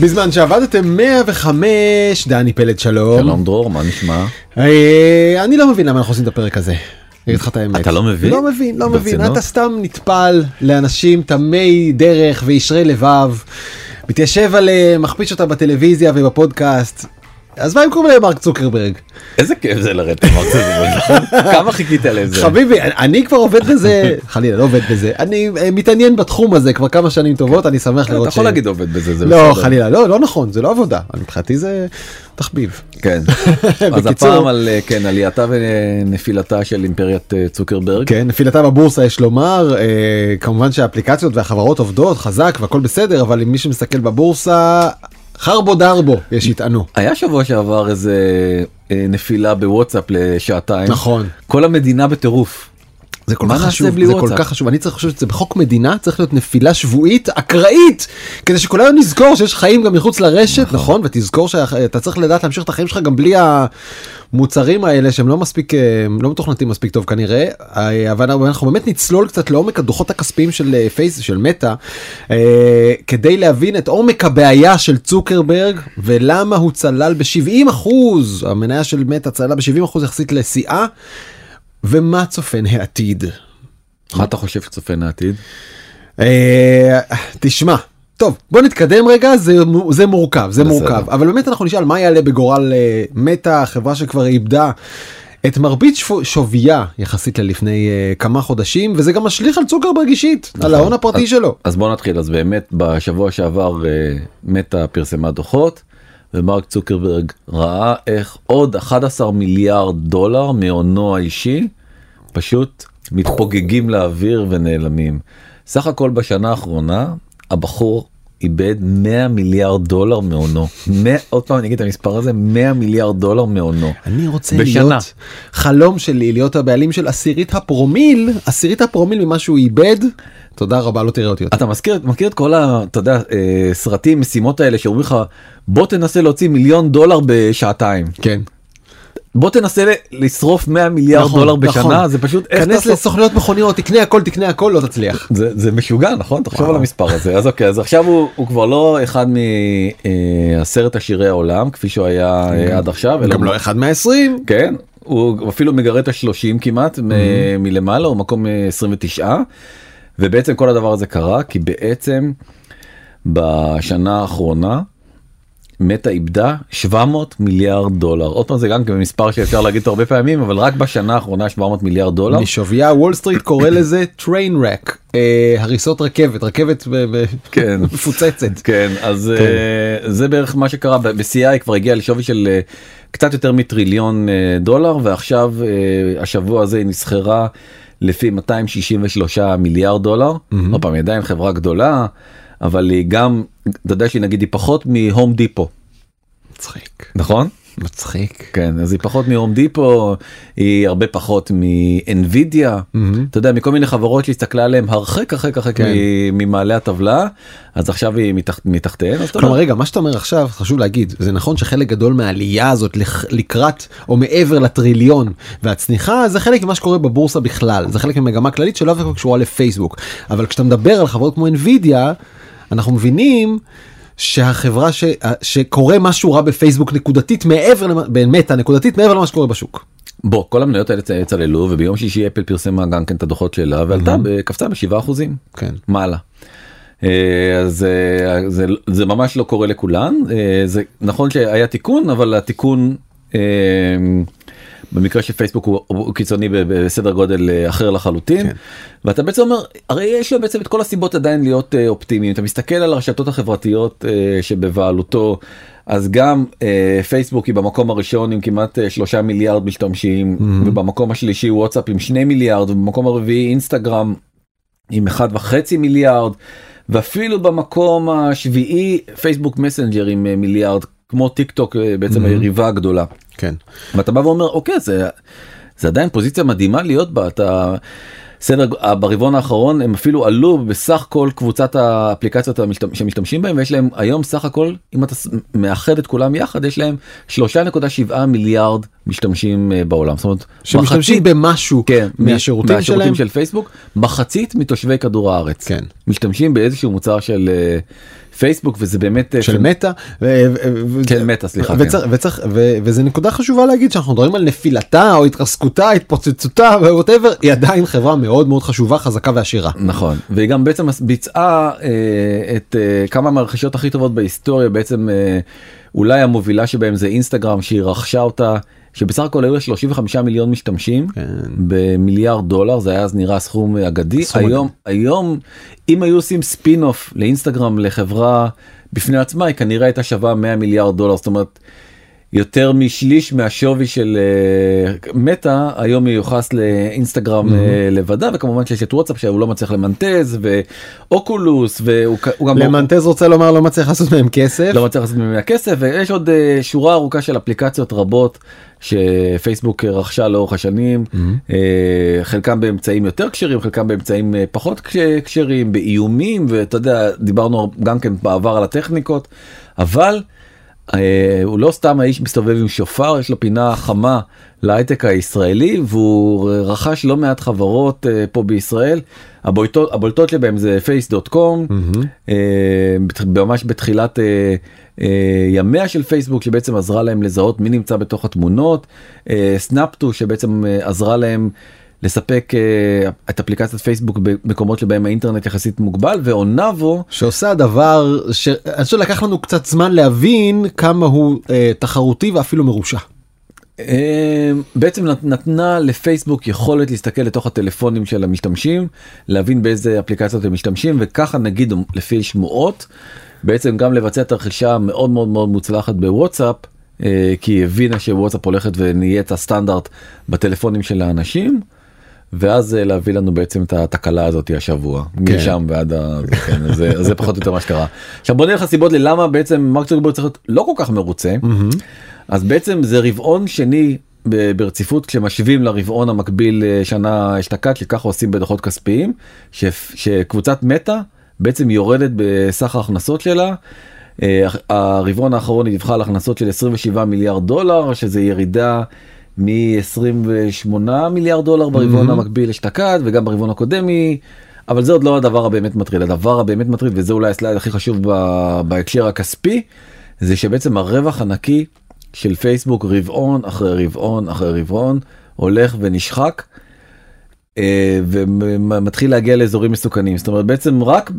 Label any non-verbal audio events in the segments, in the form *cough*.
בזמן שעבדתם 105, דני פלד שלום. שלום דרור, מה נשמע? אה, אני לא מבין למה אנחנו עושים את הפרק הזה. אני אגיד לך את האמת. אתה לא מבין? לא מבין, לא מבין. אתה סתם נטפל לאנשים תמי דרך וישרי לבב, מתיישב עליהם, מכפיש אותם בטלוויזיה ובפודקאסט. אז מה אם קוראים להם מרק צוקרברג? איזה כיף זה לרדת למרק צוקרברג, *laughs* כמה חיכית לזה? חביבי, אני כבר עובד בזה, *laughs* חלילה לא עובד בזה, אני אה, מתעניין בתחום הזה כבר כמה שנים טובות, אני שמח אתה לראות יכול להגיד עובד בזה, זה לא, בסדר. חלילה, לא, לא נכון, זה לא עבודה. מבחינתי זה תחביב. כן. *laughs* אז הפעם על אה, כן, עלייתה ונפילתה של אימפריית אה, צוקרברג. כן, נפילתה בבורסה יש לומר, כמובן שהאפליקציות והחברות עובדות חזק והכל בסדר, אבל מי שמסתכל בבורסה, חרבו דרבו, יש שיטענו. היה שבוע שעבר איזה אה, נפילה בוואטסאפ לשעתיים. נכון. כל המדינה בטירוף. זה כל כך חשוב, זה כל? כך חשוב, אני צריך לחשוב שזה בחוק מדינה, צריך להיות נפילה שבועית אקראית, כדי שכולנו נזכור שיש חיים גם מחוץ לרשת, נכון, ותזכור שאתה צריך לדעת להמשיך את החיים שלך גם בלי המוצרים האלה שהם לא מספיק, אה, לא מתוכנתים מספיק טוב כנראה, אה, אבל אנחנו- באמת נצלול קצת לעומק הדוחות הכספיים של אה, פייס, של מטא, כדי להבין את עומק הבעיה של צוקרברג ולמה הוא צלל ב-70. אחוז, המניה של מטא צללה ב-70 אחוז יחסית לסיעה. ומה צופן העתיד? מה אתה חושב שצופן העתיד? אה, תשמע, טוב בוא נתקדם רגע זה זה מורכב זה בסדר. מורכב אבל באמת אנחנו נשאל מה יעלה בגורל אה, מטא חברה שכבר איבדה את מרבית שפו- שוויה יחסית ללפני אה, כמה חודשים וזה גם משליך על צוקרברג אישית על ההון הפרטי אז- שלו. אז בוא נתחיל אז באמת בשבוע שעבר אה, מטא פרסמה דוחות ומרק צוקרברג ראה איך עוד 11 מיליארד דולר מהונו האישי פשוט מתפוגגים לאוויר ונעלמים. סך הכל בשנה האחרונה הבחור איבד 100 מיליארד דולר מהונו. 100, עוד פעם אני אגיד את המספר הזה 100 מיליארד דולר מהונו. אני רוצה בשנה. להיות חלום שלי להיות הבעלים של עשירית הפרומיל עשירית הפרומיל ממה שהוא איבד תודה רבה לא תראה אותי יותר. אתה מזכיר מכיר את כל ה... אתה יודע אה, סרטים משימות האלה שאומרים לך בוא תנסה להוציא מיליון דולר בשעתיים כן. בוא תנסה לשרוף 100 מיליארד נכון, דולר בשנה נכון. זה פשוט איך כנס תעשו- לסוכניות מכוניות תקנה הכל תקנה הכל לא תצליח. זה, זה משוגע נכון תחשוב וואו. על המספר הזה אז אוקיי אז עכשיו הוא, הוא כבר לא אחד מעשרת עשירי העולם כפי שהוא היה אה, עד עכשיו גם לא אחד מהעשרים. כן הוא אפילו מגרד את ה-30 כמעט מלמעלה הוא מקום אה, 29 ובעצם כל הדבר הזה קרה כי בעצם בשנה האחרונה מטה איבדה 700 מיליארד דולר. עוד פעם זה גם כן מספר שאפשר להגיד הרבה פעמים אבל רק בשנה האחרונה 700 מיליארד דולר. משווייה וול סטריט קורא לזה train wreck אה, הריסות רכבת רכבת כן. מפוצצת. כן אז אה, זה בערך מה שקרה. ב- בשיא כבר הגיע לשווי של אה, קצת יותר מטריליון אה, דולר ועכשיו אה, השבוע הזה היא נסחרה לפי 263 מיליארד דולר. עוד פעם עדיין חברה גדולה אבל היא גם אתה יודע שהיא נגיד היא פחות מהום דיפו מצחיק. נכון? מצחיק. כן אז היא פחות מהום דיפו היא הרבה פחות מאנבידיה אתה יודע מכל מיני חברות שהסתכלה עליהם הרחק הרחק הרחק כן. ממעלה הטבלה אז עכשיו היא מתחת, מתחתיהן כלומר רגע מה שאתה אומר עכשיו חשוב להגיד זה נכון שחלק גדול מהעלייה הזאת לקראת או מעבר לטריליון והצניחה זה חלק ממה שקורה בבורסה בכלל. זה חלק ממגמה כללית שלא קשורה לפייסבוק. אבל כשאתה מדבר על חברות כמו NVIDIA אנחנו מבינים. שהחברה ש... שקורה משהו רע בפייסבוק נקודתית מעבר למ- באמת הנקודתית מעבר למה שקורה בשוק. בוא כל המניות האלה צללו וביום שישי אפל פרסמה גם כן את הדוחות שלה ועלתה ב- קפצה בשבעה אחוזים כן. מעלה. אה, אז אה, זה, זה ממש לא קורה לכולן אה, זה נכון שהיה תיקון אבל התיקון במקרה של פייסבוק הוא, הוא קיצוני בסדר גודל אה, אחר לחלוטין. כן. ואתה בעצם אומר הרי יש לו בעצם את כל הסיבות עדיין להיות אה, אופטימיים אתה מסתכל על הרשתות החברתיות אה, שבבעלותו אז גם אה, פייסבוק היא במקום הראשון עם כמעט אה, שלושה מיליארד משתמשים ובמקום השלישי וואטסאפ עם שני מיליארד ובמקום הרביעי אינסטגרם עם אחד וחצי מיליארד ואפילו במקום השביעי פייסבוק מסנג'ר עם אה, מיליארד כמו טיק טוק אה, בעצם היריבה הגדולה. כן. ואתה בא ואומר אוקיי זה זה עדיין פוזיציה מדהימה להיות בה אתה סדר ברבעון האחרון הם אפילו עלו בסך כל קבוצת האפליקציות שמשתמשים בהם ויש להם היום סך הכל אם אתה מאחד את כולם יחד יש להם 3.7 מיליארד משתמשים אה, בעולם זאת אומרת שמשתמשים במשהו כן, מהשירותים מהשירותים שלהם. של פייסבוק מחצית מתושבי כדור הארץ כן. משתמשים באיזשהו מוצר של אה, פייסבוק וזה באמת אה, של מטא. ו- כן, מטא, סליחה, וצריך, כן. וצריך, וזה נקודה חשובה להגיד שאנחנו מדברים על נפילתה או התרסקותה, התפוצצותה ו whatever, היא עדיין חברה מאוד מאוד חשובה, חזקה ועשירה. נכון והיא גם בעצם ביצעה אה, את אה, כמה מהרכישות הכי טובות בהיסטוריה בעצם אולי המובילה שבהם זה אינסטגרם שהיא רכשה אותה שבסך הכל היו לה 35 מיליון משתמשים כן. במיליארד דולר זה היה אז נראה סכום אגדי סכום היום היום אם היו עושים spin off לאינסטגרם לחברה בפני עצמה היא כנראה הייתה שווה 100 מיליארד דולר זאת אומרת. יותר משליש מהשווי של uh, מטא היום מיוחס לאינסטגרם uh, לבדה וכמובן שיש את וואטסאפ שהוא לא מצליח למנטז ואוקולוס והוא גם למנטז רוצה לומר לא מצליח לעשות מהם כסף. לא מצליח לעשות ממנה כסף ויש עוד uh, שורה ארוכה של אפליקציות רבות שפייסבוק אה, רכשה לאורך השנים uh, חלקם באמצעים יותר כשרים חלקם באמצעים uh, פחות כש- כשרים באיומים ואתה יודע דיברנו גם כן בעבר על הטכניקות אבל. Uh, הוא לא סתם האיש מסתובב עם שופר יש לו פינה חמה להייטק הישראלי והוא רכש לא מעט חברות uh, פה בישראל. הבולטות, הבולטות שבהם זה face.com uh, ממש בתחילת ימיה של פייסבוק שבעצם עזרה להם לזהות מי נמצא בתוך התמונות סנאפטו שבעצם עזרה להם לספק uh, את אפליקציית פייסבוק במקומות שבהם האינטרנט יחסית מוגבל ואונבו שעושה דבר שאני חושב לקח לנו קצת זמן להבין כמה הוא אה, תחרותי ואפילו מרושע. אה, בעצם נת- נתנה לפייסבוק יכולת להסתכל לתוך הטלפונים של המשתמשים להבין באיזה אפליקציות הם משתמשים וככה נגיד לפי שמועות בעצם גם לבצע את הרכישה המאוד מאוד מאוד מוצלחת בוואטסאפ אה, כי היא הבינה שוואטסאפ הולכת ונהיית הסטנדרט בטלפונים של האנשים. ואז אה, להביא לנו בעצם את התקלה הזאת השבוע כן. משם ועד ה... כן, זה, אז זה פחות או יותר מה שקרה. עכשיו בוא נלך לסיבות ללמה בעצם מרק צוקרברג צריך להיות לא כל כך מרוצה. אז בעצם זה רבעון שני ברציפות כשמשווים לרבעון המקביל אה, שנה אשתקד שככה עושים בדוחות כספיים ש- שקבוצת מטא בעצם יורדת בסך ההכנסות שלה. אה, הרבעון האחרון היא דיווחה על הכנסות של 27 מיליארד דולר שזה ירידה מ-28 מיליארד דולר ברבעון המקביל אשתקד וגם ברבעון הקודם היא. אבל זה עוד לא הדבר הבאמת מטריד הדבר הבאמת מטריד וזה אולי הסלייד הכי חשוב ב- בהקשר הכספי זה שבעצם הרווח הנקי של פייסבוק רבעון אחרי רבעון אחרי רבעון הולך ונשחק. אה, ומתחיל להגיע לאזורים מסוכנים. זאת אומרת בעצם רק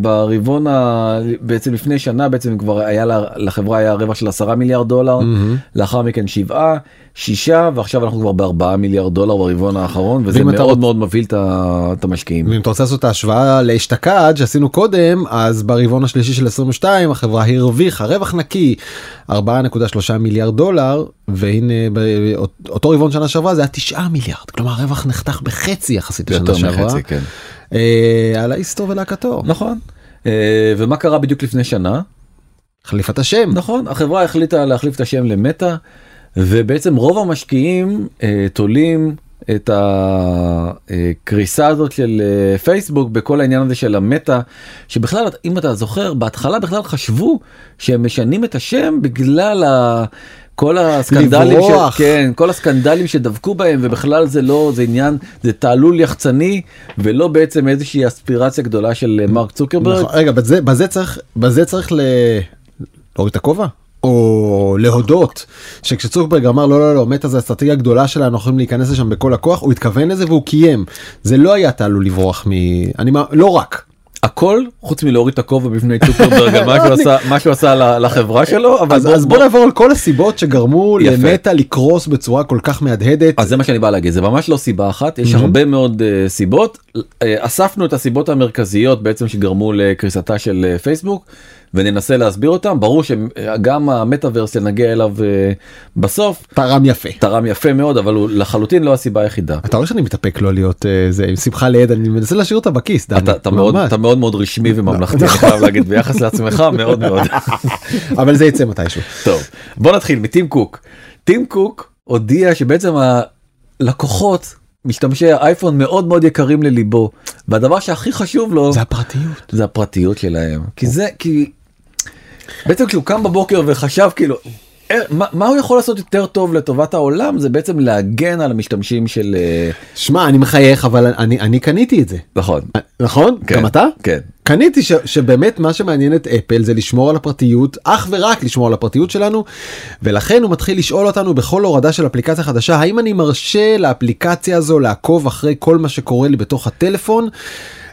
ברבעון ה... בעצם לפני שנה בעצם כבר היה לה- לחברה היה רווח של 10 מיליארד דולר. לאחר מכן 7 6 ועכשיו אנחנו כבר ב-4 מיליארד דולר ברבעון האחרון וזה מאוד רוצ- מאוד מבהיל את המשקיעים. ואם אתה רוצה לעשות את ההשוואה לאשתקד שעשינו קודם אז ברבעון השלישי של 22 החברה הרוויחה רווח נקי 4.3 מיליארד דולר והנה באותו רבעון שנה שעברה זה היה 9 מיליארד כלומר הרווח נחתך בחצי יחסית לשנה שעברה מחצי כן. אה, על ההיסטור ולהקתו נכון. אה, ומה קרה בדיוק לפני שנה? חליפת השם נכון החברה החליטה להחליף את השם למטא ובעצם רוב המשקיעים אה, תולים את הקריסה הזאת של אה, פייסבוק בכל העניין הזה של המטא שבכלל אם אתה זוכר בהתחלה בכלל חשבו שהם משנים את השם בגלל ה... כל הסקנדלים, לברוח. ש... כן, כל הסקנדלים שדבקו בהם ובכלל זה לא זה עניין זה תעלול יחצני ולא בעצם איזושהי אספירציה גדולה של מרק צוקרברג. נכון, רגע בזה בזה צריך בזה צריך ל... להוריד את הכובע או להודות שכשצוקברג אמר לא לא לא מטא זה אסטרטגיה גדולה שלנו אנחנו יכולים להיכנס לשם בכל הכוח הוא התכוון לזה והוא קיים זה לא היה תעלול לברוח מ... אני מה- לא רק. הכל חוץ מלהוריד את הכובע בפני צוקרברג על מה שהוא עשה מה שהוא עשה ל- לחברה שלו אבל אז, בוא- אז בוא בוא- נעבור על כל הסיבות שגרמו יפה. למטא לקרוס בצורה כל כך מהדהדת. אז זה מה שאני בא להגיד זה ממש לא סיבה אחת יש הרבה מאוד uh, סיבות uh, אספנו את הסיבות המרכזיות בעצם שגרמו לקריסתה של uh, פייסבוק וננסה להסביר אותם ברור שגם המטאוורס שנגיע אליו uh, בסוף תרם יפה. תרם יפה מאוד אבל הוא לחלוטין לא הסיבה היחידה. אתה רואה שאני מתאפק לא להיות אה, זה עם שמחה ליד אני מנסה להשאיר אותה בכיס. דני, אתה, אתה מאוד. אתה מאוד מאוד רשמי וממלכתי אני חייב להגיד ביחס לעצמך מאוד מאוד. *laughs* אבל זה יצא מתישהו. טוב בוא נתחיל מטים קוק. טים קוק הודיע שבעצם הלקוחות משתמשי האייפון מאוד מאוד יקרים לליבו והדבר שהכי חשוב לו זה הפרטיות. זה הפרטיות שלהם כי זה כי בעצם כשהוא קם בבוקר וחשב כאילו אה, מה, מה הוא יכול לעשות יותר טוב לטובת העולם זה בעצם להגן על המשתמשים של אה, שמע אני מחייך אבל אני אני קניתי את זה. נכון נכון? כן, גם אתה? כן קניתי ש, שבאמת מה שמעניין את אפל זה לשמור על הפרטיות אך ורק לשמור על הפרטיות שלנו ולכן הוא מתחיל לשאול אותנו בכל הורדה של אפליקציה חדשה האם אני מרשה לאפליקציה הזו לעקוב אחרי כל מה שקורה לי בתוך הטלפון.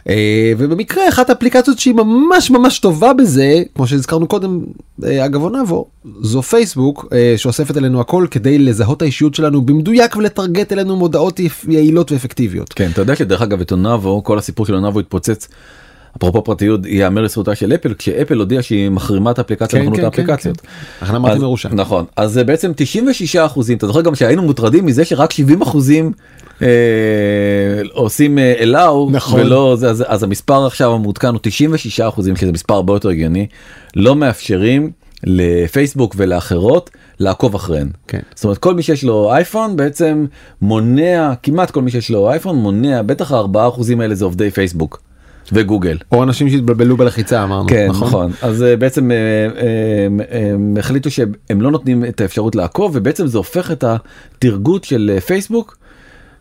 אה, ובמקרה אחת האפליקציות שהיא ממש ממש טובה בזה כמו שהזכרנו קודם אה, אגב עונבו זו פייסבוק אה, שאוספת אלינו הכל כדי לזהות האישיות שלנו במדויק ולטרגט אלינו מודעות יעילות ואפקטיביות. כן אתה יודע שדרך אגב את עונבו כל הסיפור של עונבו התפוצץ. אפרופו פרטיות ייאמר לזכותה של אפל כשאפל הודיע שהיא מחרימה את האפליקציה כן, מחנות כן, האפליקציות. כן, כן. אמרתי אז- מרושע. נכון אז זה בעצם 96 אחוזים אתה זוכר גם שהיינו מוטרדים מזה שרק 70 אחוזים אה, עושים אה, allow נכון. ולא זה אז, אז המספר עכשיו המעודכן הוא 96 אחוזים שזה מספר הרבה יותר הגיוני לא מאפשרים לפייסבוק ולאחרות לעקוב אחריהן. כן. זאת אומרת כל מי שיש לו אייפון בעצם מונע כמעט כל מי שיש לו אייפון מונע בטח הארבעה אחוזים האלה זה עובדי פייסבוק וגוגל. או אנשים שהתבלבלו בלחיצה אמרנו. כן נכון, נכון. אז אה, בעצם אה, אה, הם החליטו שהם לא נותנים את האפשרות לעקוב ובעצם זה הופך את התרגות של פייסבוק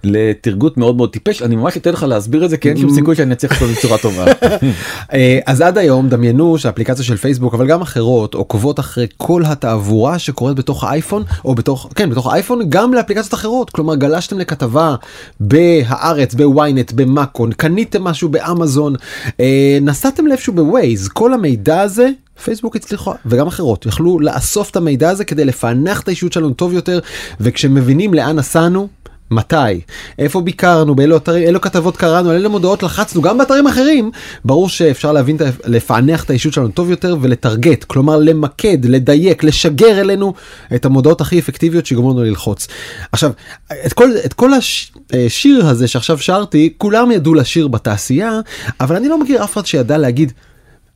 לתרגות מאוד מאוד טיפש אני ממש אתן לך להסביר את זה כי אין שום סיכוי שאני אצליח לעשות את זה בצורה טובה. *laughs* אה, אז עד היום דמיינו שהאפליקציה של פייסבוק אבל גם אחרות עוקבות אחרי כל התעבורה שקורית בתוך האייפון או בתוך כן בתוך האייפון גם לאפליקציות אחרות כלומר גלשתם לכתבה בהארץ בוויינט במאקון קניתם משהו באמזון אה, נסעתם לאיפשהו בווייז כל המידע הזה. פייסבוק הצליחו וגם אחרות יכלו לאסוף את המידע הזה כדי לפענח את האישיות שלנו טוב יותר וכשמבינים לאן נסענו מתי, איפה ביקרנו, באילו אתרים, אילו כתבות קראנו, על אילו מודעות לחצנו, גם באתרים אחרים, ברור שאפשר להבין, לפענח את האישות שלנו טוב יותר ולטרגט, כלומר למקד, לדייק, לשגר אלינו את המודעות הכי אפקטיביות שיגרמו לנו ללחוץ. עכשיו, את כל, את כל השיר הזה שעכשיו שרתי, כולם ידעו לשיר בתעשייה, אבל אני לא מכיר אף אחד שידע להגיד,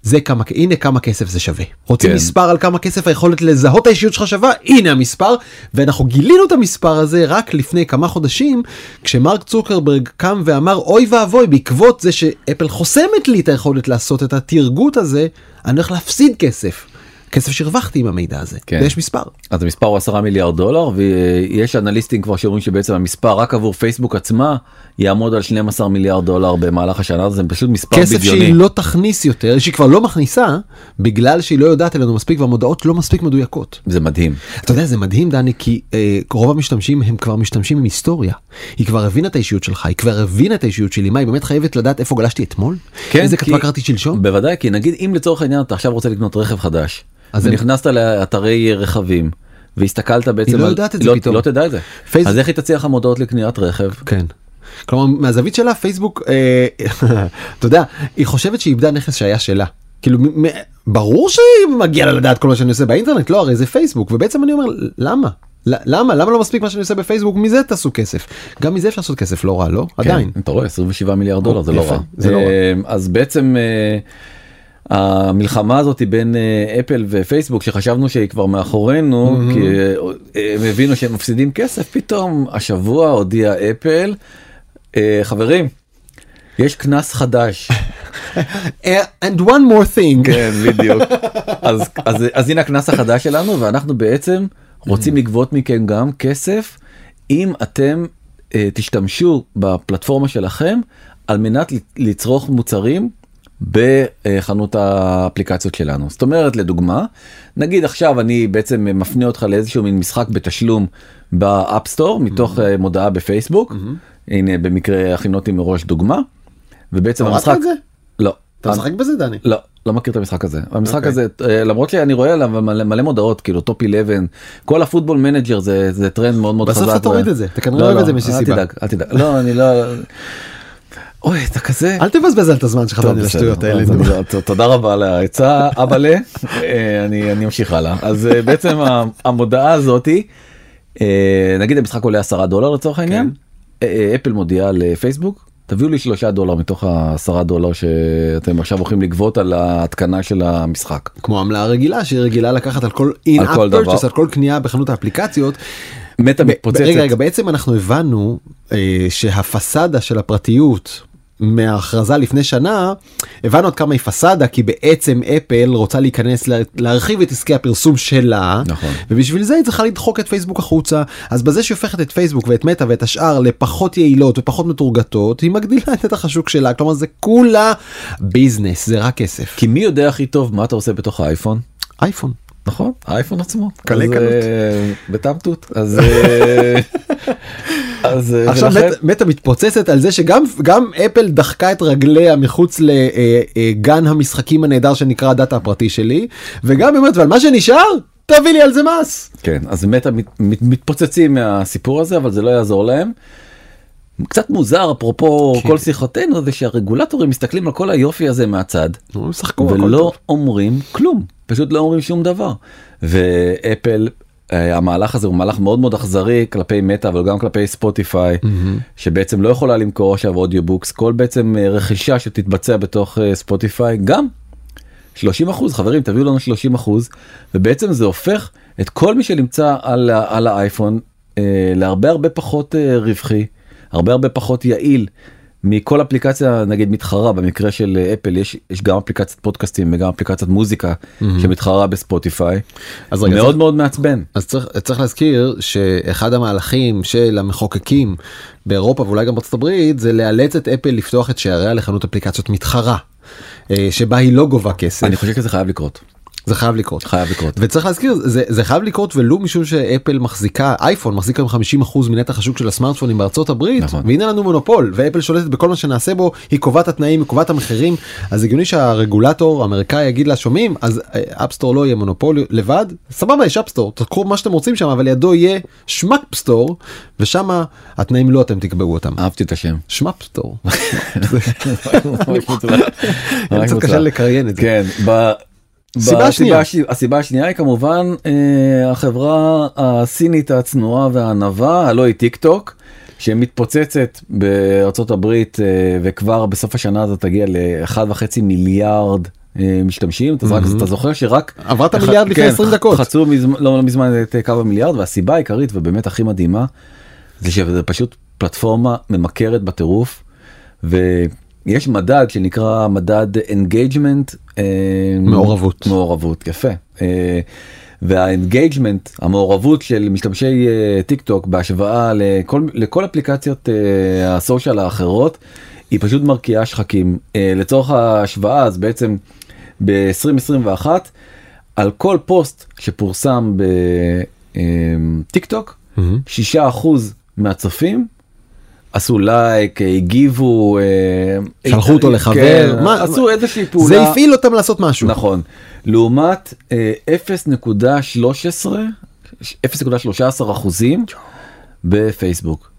זה כמה הנה כמה כסף זה שווה רוצים כן. מספר על כמה כסף היכולת לזהות האישיות שלך שווה הנה המספר ואנחנו גילינו את המספר הזה רק לפני כמה חודשים כשמרק צוקרברג קם ואמר אוי ואבוי בעקבות זה שאפל חוסמת לי את היכולת לעשות את התרגות הזה אני הולך להפסיד כסף. כסף שהרווחתי עם המידע הזה כן. ויש מספר אז המספר הוא 10 מיליארד דולר ויש אנליסטים כבר שאומרים שבעצם המספר רק עבור פייסבוק עצמה יעמוד על 12 מיליארד דולר במהלך השנה זה פשוט מספר כסף בדיוני. שהיא לא תכניס יותר שהיא כבר לא מכניסה בגלל שהיא לא יודעת אלינו מספיק והמודעות לא מספיק מדויקות. זה מדהים. אתה יודע זה מדהים דני כי אה, רוב המשתמשים הם כבר משתמשים עם היסטוריה. היא כבר הבינה את האישיות שלך היא כבר הבינה את האישיות שלי מה היא באמת חייבת לדעת איפה גלשתי אתמול? איזה כי- כתבה קראתי שלשום? בוודאי כי נגיד אם לצורך העניין אתה עכשיו רוצה לקנות רכב חדש אז ונכנסת לאתרי רכבים והסתכלת בעצם לא על- יודעת את זה לא, פתאום. לא תדע את זה אז איך היא תציע לך מודעות לקניית רכב כן. כלומר מהזווית שלה פייסבוק אה, *laughs* אתה יודע היא חושבת שהיא איבדה נכס שהיה שלה. כאילו מ- מ- ברור שמגיע לה לדעת כל מה שאני עושה באינטרנט לא הרי זה פייסבוק ובעצם אני אומר למה למה למה לא מספיק מה שאני עושה בפייסבוק מזה תעשו כסף גם מזה אפשר לעשות כסף לא רע לא עדיין כן, אתה רואה 27 מיליארד דולר זה לא רע. זה לא רע. אה, אז בעצם אה, המלחמה הזאת בין אה, אפל ופייסבוק שחשבנו שהיא כבר מאחורינו כי אה, הם הבינו שהם מפסידים כסף פתאום השבוע הודיע אפל אה, חברים יש קנס חדש. *laughs* and one more thing כן בדיוק. אז, אז, אז הנה הקנס החדש שלנו ואנחנו בעצם רוצים לגבות מכם גם כסף אם אתם אה, תשתמשו בפלטפורמה שלכם על מנת לצרוך מוצרים בחנות האפליקציות שלנו. זאת אומרת לדוגמה נגיד עכשיו אני בעצם מפנה אותך לאיזשהו מין משחק בתשלום ב App Store מתוך אה, מודעה בפייסבוק. הנה במקרה הכינותי מראש דוגמה. ובעצם המשחק את זה? לא אתה משחק בזה דני? לא, לא מכיר את המשחק הזה. המשחק אוקיי. הזה, אה, למרות שאני רואה עליו מלא, מלא מודעות, כאילו Top 11, כל ה Football Manager זה, זה טרנד מאוד מאוד חזק. בסוף אתה תוריד ו- את זה, אתה כנראה לא, לא, את זה מאיזושהי אל סיבה. תדאג, אל תדאג. לא, אני לא... אוי, אתה כזה... אל תבזבז על את הזמן שלך בסדר, לשטויות האלה. תודה רבה על העצה, *laughs* אבאלה. אני אני אמשיך הלאה. אז אה, בעצם המודעה הזאתי, אה, נגיד המשחק עולה 10 דולר לצורך העניין, כן. אה, אה, אפל מודיעה לפייסבוק, תביאו לי 3 דולר מתוך ה-10 דולר שאתם עכשיו הולכים לגבות על ההתקנה של המשחק. כמו עמלה רגילה שהיא רגילה לקחת על כל in על כל app דבר. purchase על כל קנייה בחנות האפליקציות. מטה מתפוצצת. רגע רגע בעצם אנחנו הבנו אה, שהפסאדה של הפרטיות מההכרזה לפני שנה הבנו עד כמה היא פסאדה כי בעצם אפל רוצה להיכנס לה- להרחיב את עסקי הפרסום שלה נכון. ובשביל זה היא צריכה לדחוק את פייסבוק החוצה אז בזה שהיא הופכת את פייסבוק ואת מטא ואת השאר לפחות יעילות ופחות מתורגתות היא מגדילה את נתח השוק שלה כלומר זה כולה ביזנס זה רק כסף כי מי יודע הכי טוב מה אתה עושה בתוך האייפון? אייפון. נכון האייפון עצמו קלי קלות. אה, בטעם תות אז *laughs* אה, אז אה, עכשיו ולכן- מטא מתפוצצת על זה שגם גם אפל דחקה את רגליה מחוץ לגן המשחקים הנהדר שנקרא הדאטה הפרטי שלי וגם אומרת ועל מה שנשאר תביא לי על זה מס. כן אז מטה מת, מת, מתפוצצים מהסיפור הזה אבל זה לא יעזור להם. קצת מוזר אפרופו כן. כל שיחותינו זה שהרגולטורים מסתכלים על כל היופי הזה מהצד ולא. אומרים כלום פשוט לא אומרים שום דבר ואפל אה, המהלך הזה הוא מהלך מאוד מאוד אכזרי כלפי מטא אבל גם כלפי ספוטיפיי שבעצם לא יכולה למכור עכשיו audiobooks כל בעצם אה, רכישה שתתבצע בתוך אה, ספוטיפיי גם 30 אחוז חברים תביאו לנו 30 אחוז ובעצם זה הופך את כל מי שנמצא על, על האייפון אה, להרבה הרבה פחות אה, רווחי הרבה הרבה פחות יעיל מכל אפליקציה נגיד מתחרה במקרה של אפל יש יש גם אפליקציית פודקאסטים וגם אפליקציית מוזיקה שמתחרה בספוטיפיי. אז רגע, מאוד צריך- מאוד מעצבן. אז צריך, צריך להזכיר שאחד המהלכים של המחוקקים באירופה ואולי גם בארצות הברית זה לאלץ את אפל לפתוח את שעריה לחנות אפליקציות מתחרה אה, שבה היא לא גובה כסף. אני חושב שזה חייב לקרות זה חייב לקרות. חייב לקרות. וצריך להזכיר זה, זה חייב לקרות ולו משום שאפל מחזיקה אייפון מחזיק היום 50% מנתח השוק של הסמארטפונים בארצות הברית נכון. והנה לנו מונופול ואפל שולטת בכל מה שנעשה בו היא קובעת התנאים היא קובעת המחירים אז הגיוני שהרגולטור האמריקאי יגיד לה שומעים אז App Store לא יהיה מונופול לבד סבבה יש App Store תקחו מה שאתם רוצים שם אבל לידו יהיה שמאפסטור ושם התנאים לא אתם תקבעו אותם. אהבתי את השם. שמאפסטור. קשה לקריין את זה. כן. ב- סיבה בסיבה שנייה. הש- הסיבה השנייה היא כמובן אה, החברה הסינית הצנועה והענווה הלא היא טיק טוק שמתפוצצת בארצות הברית אה, וכבר בסוף השנה הזאת תגיע לאחד וחצי מיליארד. אה, משתמשים אתה זוכר- אתה זוכר שרק אחד- המיליארד לפני כן, 20 דקות. חצו מזמן- לא לא מזמן את קו המיליארד והסיבה העיקרית ובאמת הכי מדהימה זה שזה פשוט פלטפורמה ממכרת בטירוף ויש מדד שנקרא מדד engagement מעורבות. מעורבות יפה. אה, וה engagement המעורבות של משתמשי אה, טיק טוק בהשוואה לכל לכל אפליקציות אה, ה social האחרות היא פשוט מרקיעה שחקים. אה, לצורך ההשוואה אז בעצם ב-2021 על כל פוסט שפורסם בטיק טוק שישה אחוז מהצופים עשו לייק הגיבו אה, שלחו אותו לחבר, כן, מה- עשו איזושהי פעולה זה הפעיל אותם לעשות משהו. נכון לעומת אה, 0.13 0.13 אחוזים בפייסבוק.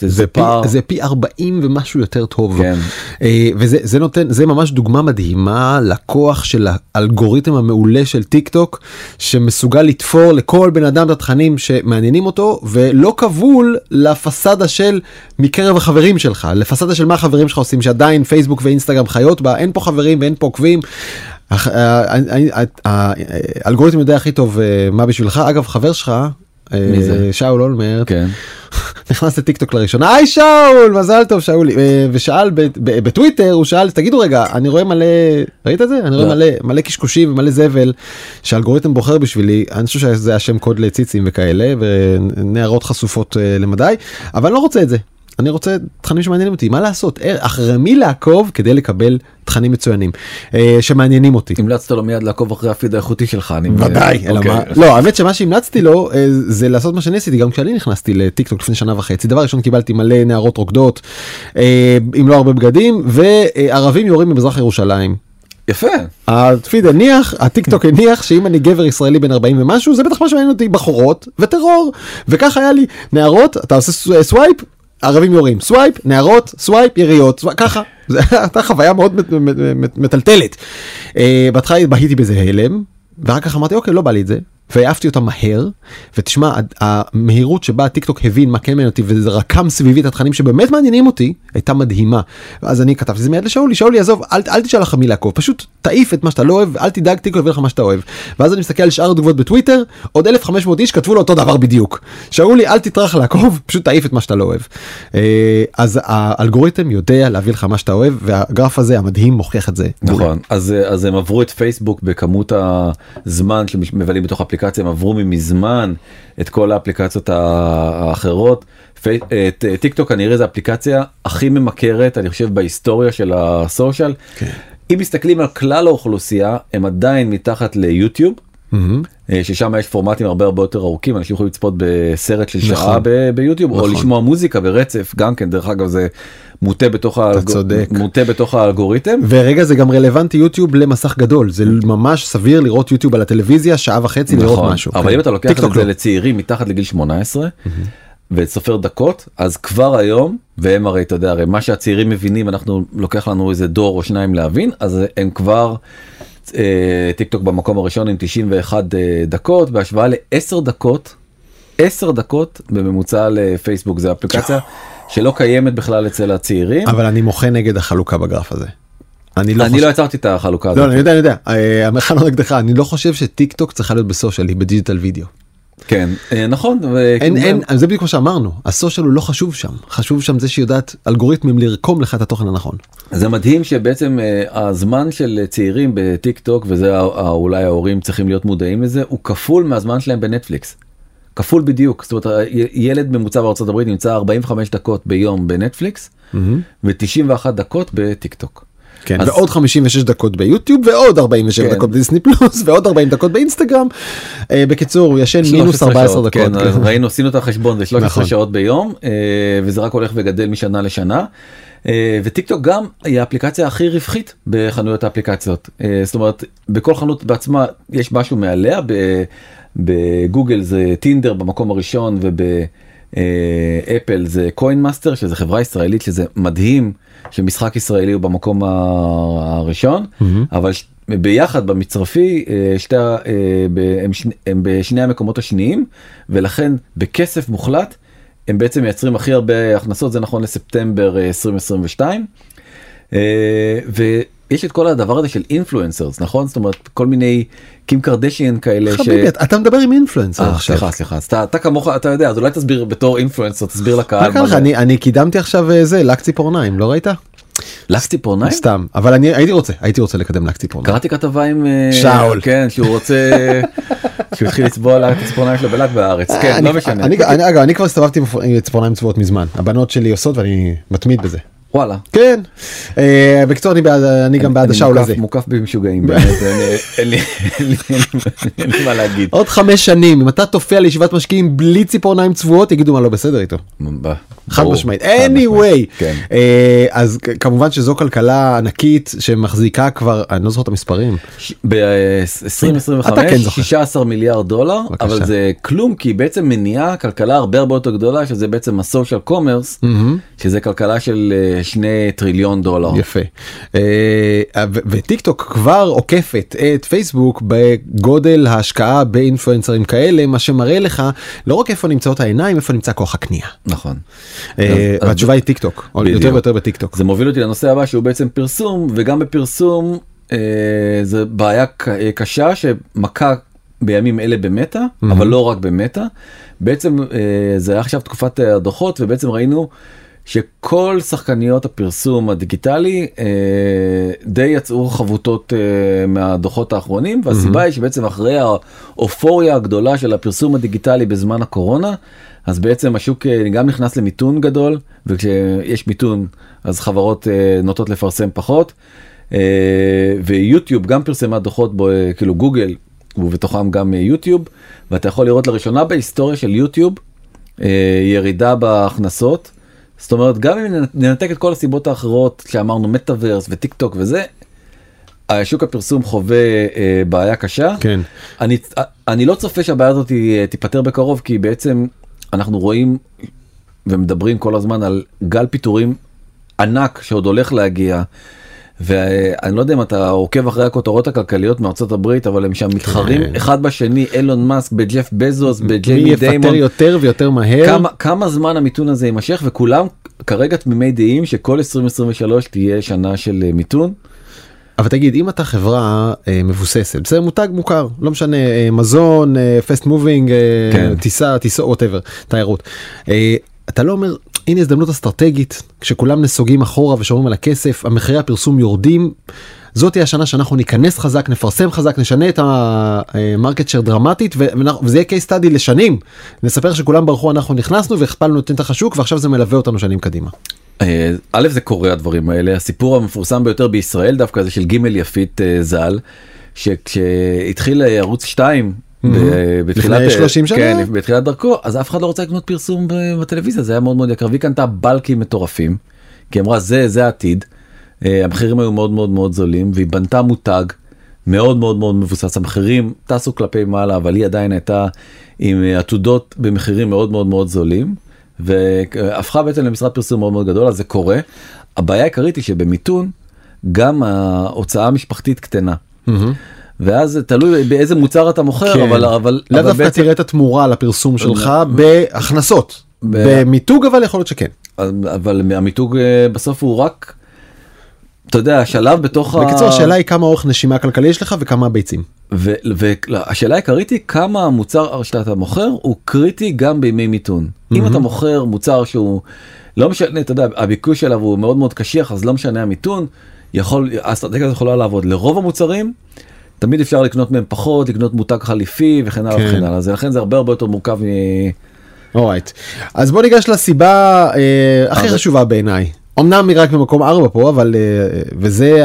זה, זה פי, פער זה פי 40 ומשהו יותר טוב כן. אה, וזה זה נותן זה ממש דוגמה מדהימה לכוח של האלגוריתם המעולה של טיק טוק שמסוגל לתפור לכל בן אדם את התכנים שמעניינים אותו ולא כבול לפסאדה של מקרב החברים שלך לפסאדה של מה החברים שלך עושים שעדיין פייסבוק ואינסטגרם חיות בה אין פה חברים ואין פה עוקבים. הח- ה- ה- ה- האלגוריתם יודע הכי טוב אה, מה בשבילך אגב חבר שלך. אה? שאול אולמרט כן. *laughs* נכנס לטיק טוק לראשונה היי שאול מזל טוב שאולי אה, ושאל בטוויטר הוא שאל תגידו רגע אני רואה מלא ראית את זה אני רואה לא. מלא מלא קשקושים ומלא זבל שהאלגוריתם בוחר בשבילי אני חושב שזה השם קוד לציצים וכאלה ונערות חשופות אה, למדי אבל אני לא רוצה את זה. אני רוצה תכנים שמעניינים אותי מה לעשות אה, אחרי מי לעקוב כדי לקבל תכנים מצוינים אה, שמעניינים אותי. המלצת לו מיד לעקוב אחרי הפיד האיכותי שלך אני. ודאי, אלא אוקיי. מה, לא האמת שמה שהמלצתי לו אה, זה לעשות מה שאני עשיתי גם כשאני נכנסתי לטיק טוק לפני שנה וחצי דבר ראשון קיבלתי מלא נערות רוקדות אה, עם לא הרבה בגדים וערבים יורים במזרח ירושלים. יפה. הפיד הניח הטיק טוק הניח שאם אני גבר ישראלי בן 40 ומשהו זה בטח מה שמעניין אותי בחורות וטרור וככה היה לי נערות אתה עושה swipe. ערבים יורים swipe נערות swipe יריות swipe, ככה *laughs* זה הייתה חוויה מאוד מט- מט- מט- מטלטלת. אה, בהתחלה בהיתי בזה הלם ואחר כך אמרתי אוקיי לא בא לי את זה והעפתי אותה מהר ותשמע המהירות שבה טיק טוק הבין מה כן מעניין אותי וזה רקם סביבי את התכנים שבאמת מעניינים אותי הייתה מדהימה. אז אני כתבתי זה מיד לשאולי שאולי עזוב אל, אל תשאל לך מי לעקוב פשוט תעיף את מה שאתה לא אוהב אל תדאג טיק טוק יביא לך מה שאתה אוהב. ואז אני מסתכל על שאר התגובות בטוויטר עוד 1500 איש כתבו לו אותו דבר בדיוק. שאולי אל תטרח לעקוב פשוט תעיף את מה שאתה לא אוהב. אה, אז האלגוריתם יודע להביא לך מה שאתה אוהב והגרף הזה המדהים מוכיח את זה. נכון אז אז הם עברו את פייסבוק בכמות הזמן שמבלים בתוך אפליקציה הם עברו מזמן את כל האפליקציות האחרות. את טיק טוק כנראה זה אפליקציה הכי ממכרת אני חושב בהיסטוריה של הסושיאל. כן. אם מסתכלים על כלל האוכלוסייה הם עדיין מתחת ליוטיוב. Mm-hmm. ששם יש פורמטים הרבה הרבה יותר ארוכים אנשים יכולים לצפות בסרט של נכון. שעה ביוטיוב נכון. או לשמוע מוזיקה ברצף גם כן דרך אגב זה מוטה בתוך, האלג... מוטה בתוך האלגוריתם. ורגע זה גם רלוונטי יוטיוב למסך גדול זה ממש סביר לראות יוטיוב על הטלוויזיה שעה וחצי נכון, לראות משהו. אבל כן. אם אתה לוקח את זה לא. לצעירים מתחת לגיל 18 mm-hmm. וסופר דקות אז כבר היום והם הרי אתה יודע הרי מה שהצעירים מבינים אנחנו לוקח לנו איזה דור או שניים להבין אז הם כבר. אה, טיק טוק במקום הראשון עם 91 אה, דקות בהשוואה ל-10 דקות 10 דקות בממוצע לפייסבוק זה אפליקציה *laughs* שלא קיימת בכלל אצל הצעירים. אבל אני מוחה נגד החלוקה בגרף הזה. אני לא, אני חושב... לא יצרתי את החלוקה הזאת. לא, אני יודע, אני יודע, אה, המחאה לא נגדך, אני לא חושב שטיק טוק צריכה להיות ב social, היא ב digital video. כן, אה, נכון. אין, אין, זה בדיוק מה שאמרנו, ה social הוא לא חשוב שם, חשוב שם זה שיודעת אלגוריתמים לרקום לך את התוכן הנכון. זה מדהים שבעצם אה, הזמן של צעירים בטיק טוק, וזה אולי ההורים צריכים להיות מודעים לזה, הוא כפול מהזמן שלהם בנטפליקס. כפול בדיוק זאת אומרת ילד ממוצע בארצות הברית נמצא 45 דקות ביום בנטפליקס mm-hmm. ו91 דקות בטיק טוק. כן, אז... ועוד 56 דקות ביוטיוב ועוד 47 כן. דקות בדיסני פלוס ועוד 40 דקות באינסטגרם. אה, בקיצור הוא ישן מינוס 14 שעות, דקות. כן, כן. ראינו עשינו את החשבון זה 13 נכון. שעות ביום אה, וזה רק הולך וגדל משנה לשנה. אה, וטיק טוק גם היא האפליקציה הכי רווחית בחנויות האפליקציות אה, זאת אומרת בכל חנות בעצמה יש משהו מעליה בגוגל זה טינדר במקום הראשון ובאפל זה Coin Master שזה חברה ישראלית שזה מדהים שמשחק ישראלי הוא במקום הראשון mm-hmm. אבל ביחד במצרפי אה, שתי, אה, הם, שני, הם בשני המקומות השניים ולכן בכסף מוחלט הם בעצם מייצרים הכי הרבה הכנסות זה נכון לספטמבר 2022. אה, יש את כל הדבר הזה של אינפלואנסרס נכון זאת אומרת כל מיני קים קרדשיאן כאלה חביבי, ש... אתה מדבר עם אינפלואנסר אה, עכשיו סליחה סליחה אתה, אתה כמוך אתה יודע אז אולי תסביר בתור אינפלואנסר תסביר לקהל. מה מה אני, אני קידמתי עכשיו אה, זה לק ציפורניים לא ראית? לק ציפורניים? סתם אבל אני הייתי רוצה הייתי רוצה לקדם לק ציפורניים. קראתי כתבה עם אה, שאול כן שהוא רוצה *laughs* שהוא התחיל לצבוע לק ציפורניים שלו בלק בארץ כן לא משנה. אני כבר הסתובבתי עם ציפורניים צבועות מזמן הבנות שלי עושות ואני מתמיד בזה. וואלה. כן. אה, בקיצור אני בעד אני גם בעד השאול הזה. מוקף במשוגעים *laughs* באמת אין לי מה להגיד. עוד חמש שנים אם אתה תופיע לישיבת משקיעים בלי ציפורניים צבועות יגידו מה לא בסדר איתו. חד משמעית. anyway. כן. אה, אז כמובן שזו כלכלה ענקית שמחזיקה כבר אני לא זוכר את המספרים. ב-2025 16 כן מיליארד דולר אבל זה כלום כי בעצם מניעה כלכלה הרבה הרבה יותר גדולה שזה בעצם הסושיאל קומרס שזה כלכלה של אה, שני טריליון דולר. יפה. אה, וטיק טוק כבר עוקפת את פייסבוק בגודל ההשקעה באינפלואנסרים כאלה מה שמראה לך לא רק איפה נמצאות העיניים איפה נמצא כוח הקנייה. נכון. אה, התשובה היא טיק טוק יותר ויותר בטיק טוק. זה מוביל אותי לנושא הבא שהוא בעצם פרסום וגם בפרסום זה בעיה קשה שמכה בימים אלה במטא mm-hmm. אבל לא רק במטא בעצם זה היה עכשיו תקופת הדוחות ובעצם ראינו שכל שחקניות הפרסום הדיגיטלי אה, די יצאו חבוטות אה, מהדוחות האחרונים והסיבה mm-hmm. היא שבעצם אחרי האופוריה הגדולה של הפרסום הדיגיטלי בזמן הקורונה אז בעצם השוק אה, גם נכנס למיתון גדול וכשיש מיתון אז חברות אה, נוטות לפרסם פחות אה, ויוטיוב גם פרסמה דוחות בו אה, כאילו גוגל ובתוכם גם אה, יוטיוב ואתה יכול לראות לראשונה בהיסטוריה של יוטיוב אה, ירידה בהכנסות. זאת אומרת גם אם ננתק את כל הסיבות האחרות שאמרנו מטאוורס וטיק טוק וזה. השוק הפרסום חווה אה, בעיה קשה כן אני אני לא צופה שהבעיה הזאת אה, תיפתר בקרוב כי בעצם אנחנו רואים ומדברים כל הזמן על גל פיטורים ענק שעוד הולך להגיע ואני לא יודע אם אתה עוקב אחרי הכותרות הכלכליות מארצות הברית אבל הם שם מתחרים כן. אחד בשני אילון מאסק בג'ף בזוס מי בג'יימי יפטר דיימון יותר ויותר מהר. כמה כמה זמן המיתון הזה יימשך וכולם כרגע תמימי דעים שכל 2023 תהיה שנה של אה, מיתון. אבל תגיד אם אתה חברה אה, מבוססת בסדר מותג מוכר לא משנה אה, מזון fast moving כן. טיסה טיסה whatever תיירות. אה, אתה לא אומר הנה הזדמנות אסטרטגית כשכולם נסוגים אחורה ושומרים על הכסף המחירי הפרסום יורדים. זאת תהיה השנה שאנחנו ניכנס חזק נפרסם חזק נשנה את המרקט שייר דרמטית וזה יהיה case study לשנים נספר שכולם ברחו אנחנו נכנסנו והכפלנו את נתח השוק ועכשיו זה מלווה אותנו שנים קדימה. אה, א' זה קורה הדברים האלה הסיפור המפורסם ביותר בישראל דווקא זה של ג' יפית אה, ז"ל שכשהתחיל ערוץ 2 ב- בתחילת לפני אה, 30 שנה? כן, בתחילת דרכו אז אף אחד לא רוצה לקנות פרסום בטלוויזיה זה היה מאוד מאוד יקר והיא קנתה בלקים מטורפים כי אמרה זה זה העתיד אה, המחירים היו מאוד מאוד מאוד זולים והיא בנתה מותג מאוד מאוד מאוד מבוסס המחירים טסו כלפי מעלה אבל היא עדיין הייתה עם אה, עתודות במחירים מאוד מאוד מאוד זולים והפכה בעצם למשרד פרסום מאוד מאוד גדול אז זה קורה. הבעיה העיקרית היא שבמיתון גם ההוצאה המשפחתית קטנה. ואז זה תלוי באיזה מוצר אתה מוכר כן. אבל אבל לאו דווקא בעצם- תראה את התמורה לפרסום שלך ב- בהכנסות. ב- במיתוג אבל יכול להיות שכן. אבל המיתוג אה, בסוף הוא רק. אתה יודע שלב בתוך ה... בקיצור השאלה היא כמה אורך נשימה כלכלי יש לך וכמה ביצים. והשאלה העיקרית היא כמה המוצר שאתה מוכר הוא קריטי גם בימי מיתון. אם אתה מוכר מוצר שהוא לא משנה אתה יודע הביקוש אליו הוא מאוד מאוד קשיח אז לא משנה המיתון יכול האסטרטגיה הזאת יכולה לעבוד לרוב המוצרים. תמיד אפשר לקנות מהם פחות לקנות מותג חליפי וכן הלאה כן. וכן הלאה לכן זה הרבה הרבה יותר מורכב. מ- אורייט. אז בוא ניגש לסיבה אה, הכי אבל- חשובה בעיניי. אמנם היא רק במקום 4 פה אבל אה, וזה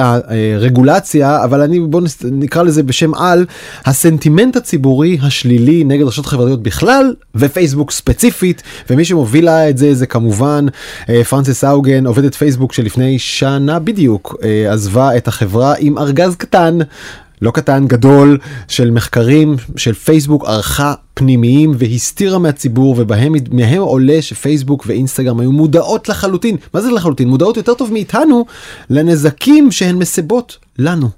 הרגולציה אבל אני בוא נקרא לזה בשם על הסנטימנט הציבורי השלילי נגד רשתות חברתיות בכלל ופייסבוק ספציפית ומי שמובילה את זה זה כמובן אה, פרנסס האוגן עובדת פייסבוק שלפני שנה בדיוק אה, עזבה את החברה עם ארגז קטן. לא קטן גדול של מחקרים של פייסבוק ערכה פנימיים והסתירה מהציבור ובהם מהם עולה שפייסבוק ואינסטגרם היו מודעות לחלוטין. מה זה לחלוטין? מודעות יותר טוב מאיתנו לנזקים שהן מסבות לנו.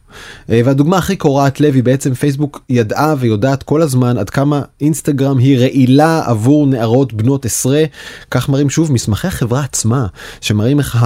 אה, והדוגמה הכי קורעת לב היא בעצם פייסבוק ידעה ויודעת כל הזמן עד כמה אינסטגרם היא רעילה עבור נערות בנות עשרה כך מראים שוב מסמכי החברה עצמה שמראים איך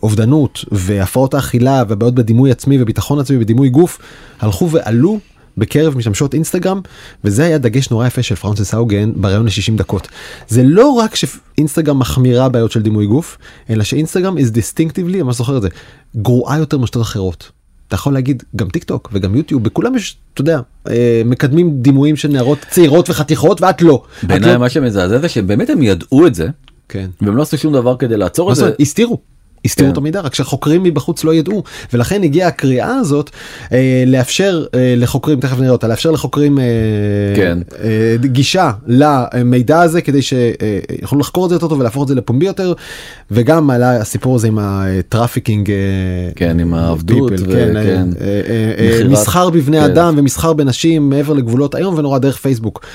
האובדנות והפרעות האכילה והבעיות בדימוי עצמי וביטחון עצמי ודימוי גוף הלכו ועלו בקרב משתמשות אינסטגרם וזה היה דגש נורא יפה של פרנסס האוגן בריאיון ל-60 דקות. זה לא רק שאינסטגרם מחמירה בעיות של דימוי גוף אלא שאינסטגרם is distinctively, אני זוכר את זה, גרועה יותר מרשתות אחרות. אתה יכול להגיד גם טיק טוק וגם יוטיוב בכולם יש אתה יודע אה, מקדמים דימויים של נערות צעירות וחתיכות ואת לא. בעיניי לא- מה שמזעזע זה שבאמת הם ידעו את זה כן. והם לא עשו שום דבר כדי לעצור את זה. הסתירו. הסתירו כן. את המידע רק שחוקרים מבחוץ לא ידעו ולכן הגיעה הקריאה הזאת אה, לאפשר אה, לחוקרים תכף נראה אותה לאפשר לחוקרים אה, כן. אה, גישה למידע הזה כדי שיוכלו לחקור את זה יותר טוב ולהפוך את זה לפומבי יותר וגם עלה הסיפור הזה עם ה trafficking אה, כן, עם העבדות people, ו- כן, אה, כן. אה, אה, אה, מסחר בבני כן. אדם ומסחר בנשים מעבר לגבולות היום ונורא דרך פייסבוק.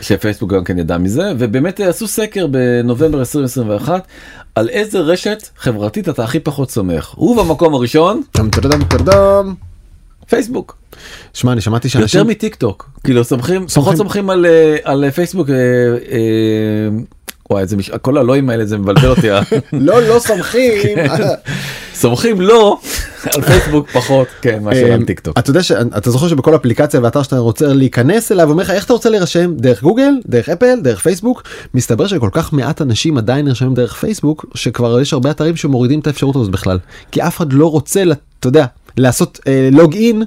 שפייסבוק גם כן ידע מזה ובאמת עשו סקר בנובמבר 2021 על איזה רשת חברתית אתה הכי פחות סומך הוא במקום הראשון. פייסבוק שמע אני שמעתי יותר שאנשים מטיק טוק כאילו סומכים. פחות סומכים על אה, על פייסבוק אה, אה, וואי זה מש... כל הלואים האלה זה מבלבל אותי אה. *laughs* לא לא סומכים. *laughs* סומכים לא על פייסבוק פחות כן מאשר על אמ, טיק טוק. אתה יודע שאתה זוכר שבכל אפליקציה ואתר שאתה רוצה להיכנס אליו אומר לך איך אתה רוצה להירשם? דרך גוגל דרך אפל דרך פייסבוק. מסתבר שכל כך מעט אנשים עדיין נרשמים דרך פייסבוק שכבר יש הרבה אתרים שמורידים את האפשרות הזאת בכלל. כי אף אחד לא רוצה אתה יודע לעשות לוג אין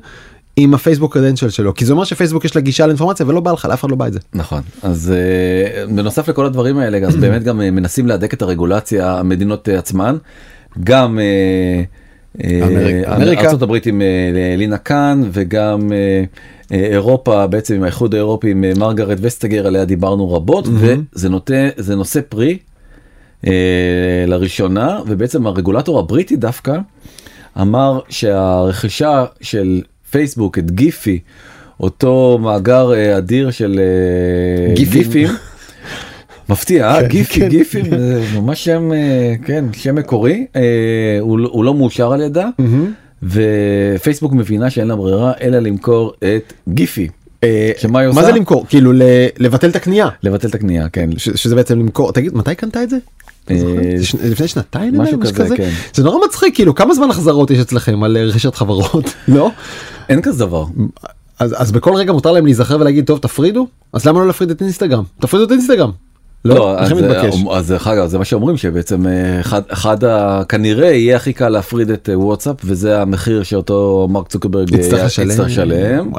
עם הפייסבוק קרדנציאל שלו כי זה אומר שפייסבוק יש לה גישה לאינפורמציה ולא בא לך לאף אחד לא בא את זה. נכון אז אה, בנוסף לכל הדברים האלה אז *clears throat* באמת גם אה, מנסים להדק את הרגולציה המדינות אה, עצמן גם אמריק- אמריקה. ארצות הברית עם לינה קאן וגם אירופה בעצם עם האיחוד האירופי עם מרגרט וסטגר עליה דיברנו רבות וזה נוטה זה נושא פרי לראשונה ובעצם הרגולטור הבריטי דווקא אמר שהרכישה של פייסבוק את גיפי אותו מאגר אה, אדיר של אה, גיפים. גיפים. מפתיע, אה? כן, גיפי, כן. גיפים, זה ממש שם, אה, כן, שם מקורי, אה, הוא לא- הוא לא מאושר על ידה, ופייסבוק מבינה שאין לה ברירה אלא למכור את גיפי. אה, שמה היא מה עושה? זה למכור? כאילו ל- לבטל את הקנייה. לבטל את הקנייה, כן. שזה בעצם למכור, תגיד, מתי קנתה את זה? אה, לפני שנתיים? משהו כזה, כן. זה נורא מצחיק, כאילו כמה זמן החזרות יש אצלכם על אה, רכישת חברות? *laughs* לא? אין כזה דבר. אז אז בכל רגע מותר להם להיזכר ולהגיד טוב תפרידו? אז למה לא להפריד את אינסטגרם? תפרידו את אינסטגרם. לא? אז, איך מתבקש? אה, אז דרך אגב זה מה שאומרים שבעצם אה, אחד, אחד ה... כנראה יהיה הכי קל להפריד את אה, וואטסאפ וזה המחיר שאותו מרק צוקרברג אה, יצטרך לשלם.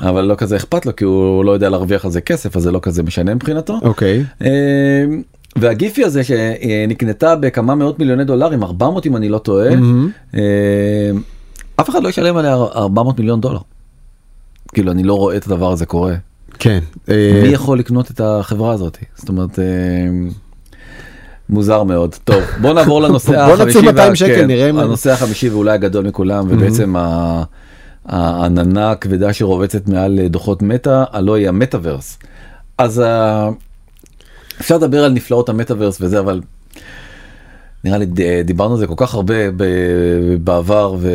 אבל לא כזה אכפת לו כי הוא לא יודע להרוויח על זה כסף אז זה לא כזה משנה מבחינתו. אוקיי. אה, והגיפי הזה שנקנתה בכמה מאות מיליוני דולרים 400 אם אני לא טועה. אה, אף אחד לא ישלם עליה 400 מיליון דולר. כאילו אני לא רואה את הדבר הזה קורה. כן. אה, מי יכול לקנות את החברה הזאת? זאת אומרת, אה, מוזר מאוד. טוב, בוא נעבור לנושא בוא נציל החמישי. 200 וה- שקל, כן, נראה אם- הנושא החמישי ואולי הגדול מכולם, ובעצם העננה הכבדה שרובצת מעל דוחות מטא, הלא היא המטאוורס. אז ה- אפשר לדבר על נפלאות המטאוורס וזה, אבל נראה לי דיברנו על זה כל כך הרבה בעבר, ו...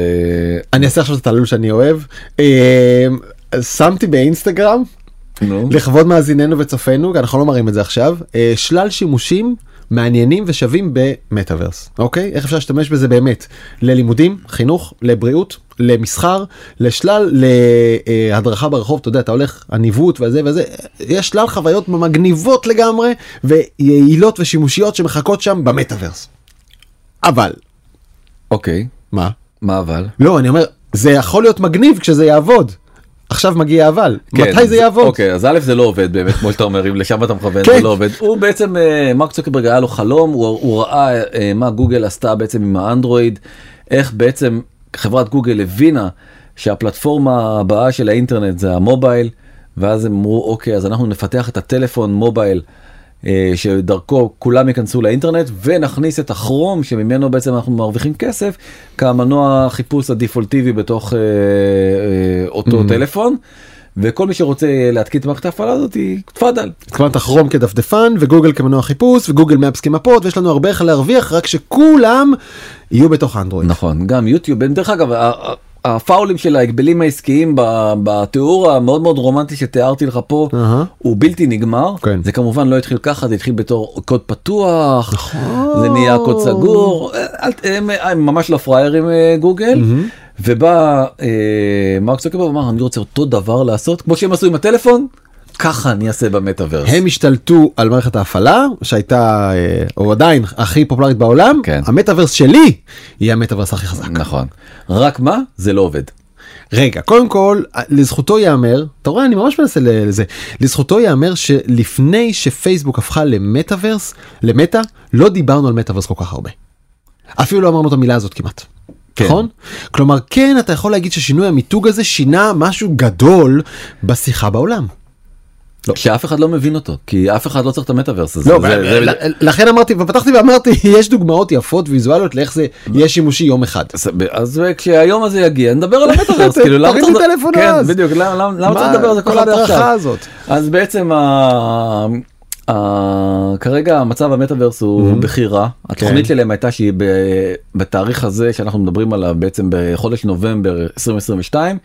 אני אעשה עכשיו את התעלול שאני אוהב. אה, שמתי באינסטגרם. לכבוד מאזיננו וצופינו, כי אנחנו לא מראים את זה עכשיו, אה, שלל שימושים מעניינים ושווים במטאוורס, אוקיי? איך אפשר להשתמש בזה באמת? ללימודים, חינוך, לבריאות, למסחר, לשלל, להדרכה ברחוב, אתה יודע, אתה הולך, הניווט וזה וזה, יש שלל חוויות מגניבות לגמרי ויעילות ושימושיות שמחכות שם במטאוורס. אבל, אוקיי, מה? מה אבל? לא, אני אומר, זה יכול להיות מגניב כשזה יעבוד. עכשיו מגיע אבל, כן, מתי זה יעבוד? אוקיי אז א' זה לא עובד באמת כמו שאתה אומר אם לשם אתה מכוון כן. זה לא עובד הוא בעצם אה, מרק צוקרברג היה לו חלום הוא, הוא ראה אה, מה גוגל עשתה בעצם עם האנדרואיד איך בעצם חברת גוגל הבינה שהפלטפורמה הבאה של האינטרנט זה המובייל ואז הם אמרו אוקיי אז אנחנו נפתח את הטלפון מובייל. אה, שדרכו כולם ייכנסו לאינטרנט ונכניס את הכרום שממנו בעצם אנחנו מרוויחים כסף כמנוע חיפוש הדפולטיבי בתוך אה, אה, אותו Mm. טלפון וכל מי שרוצה להתקין את מערכת ההפעלה הזאת תפאדל. התכוונת כרום כדפדפן וגוגל כמנוע חיפוש וגוגל מפס כמפות ויש לנו הרבה איך להרוויח רק שכולם יהיו בתוך אנדרואיד. נכון גם יוטיוב דרך אגב הפאולים של ההגבלים העסקיים בתיאור המאוד מאוד רומנטי שתיארתי לך פה אהה. הוא בלתי נגמר כן. זה כמובן לא התחיל ככה זה התחיל בתור קוד פתוח זה נהיה קוד סגור אל- הם, הם ממש לא פראיירים אה, גוגל ובא אה, מרק צוקרברג ואמר אני רוצה אותו דבר לעשות כמו שהם עשו עם הטלפון ככה אני אעשה במטאוורס. הם השתלטו על מערכת ההפעלה שהייתה אה, או עדיין הכי פופולרית בעולם כן. המטאוורס שלי יהיה המטאוורס הכי חזק. נכון רק מה זה לא עובד. רגע קודם כל לזכותו ייאמר אתה רואה אני ממש מנסה לזה לזכותו ייאמר שלפני שפייסבוק הפכה למטאוורס למטא לא דיברנו על מטאוורס כל כך הרבה. אפילו לא אמרנו את המילה הזאת כמעט. כן. נכון? כלומר כן אתה יכול להגיד ששינוי המיתוג הזה שינה משהו גדול בשיחה בעולם. שאף אחד לא מבין אותו כי אף אחד לא צריך את המטאוורס הזה. לא, זה- זה- ל- לכן אמרתי ופתחתי ואמרתי *laughs* יש דוגמאות יפות ויזואליות לאיך זה יהיה שימושי יום אחד. אז- אז כשהיום הזה יגיע נדבר על המטאוורס *laughs* כאילו למה תרים צריך לי טלפון כן, אז. בדיוק למה למה- למה צריך לדבר על זה כל ההדרכה הזאת? אז בעצם כרגע המצב המטאוורס הוא בכי רע התוכנית שלהם הייתה שהיא ב- בתאריך הזה שאנחנו מדברים עליו בעצם בחודש נובמבר 2022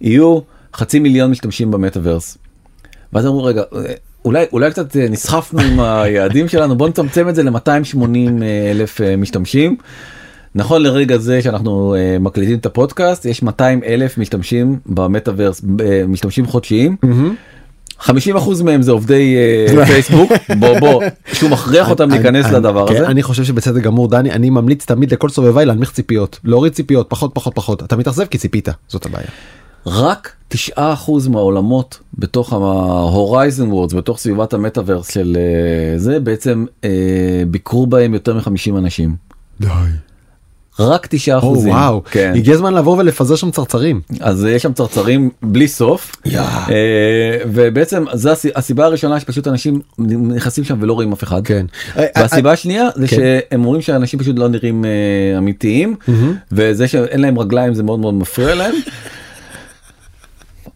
יהיו חצי מיליון משתמשים במטאוורס. ואז אמרו רגע אולי אולי קצת אה, נסחפנו עם היעדים שלנו בוא נצמצם את זה ל-280 אלף אה, משתמשים. נכון לרגע זה שאנחנו אה, מקליטים את הפודקאסט יש 200 אלף משתמשים במטאוורס אה, משתמשים חודשיים. 50 אחוז מהם זה עובדי אה, *laughs* פייסבוק בוא בוא שהוא מכריח אותם להיכנס לדבר כן, הזה. אני חושב שבצדק גמור דני אני ממליץ תמיד לכל סובביי להנמיך ציפיות להוריד ציפיות פחות פחות פחות אתה מתאכזב כי ציפית זאת הבעיה. רק 9% מהעולמות בתוך ה-Horizon Worlds בתוך סביבת המטאוורס של אה, זה בעצם אה, ביקרו בהם יותר מ-50 אנשים. די. רק 9 או אחוזים. וואו כן. הגיע הזמן לעבור ולפזר שם צרצרים. אז יש שם צרצרים בלי סוף יא. אה, ובעצם זה הס- הסיבה הראשונה שפשוט אנשים נכנסים שם ולא רואים אף אחד. כן. והסיבה השנייה זה כן. שהם אומרים שאנשים פשוט לא נראים אה, אמיתיים וזה שאין להם רגליים זה מאוד מאוד מפריע להם. *laughs*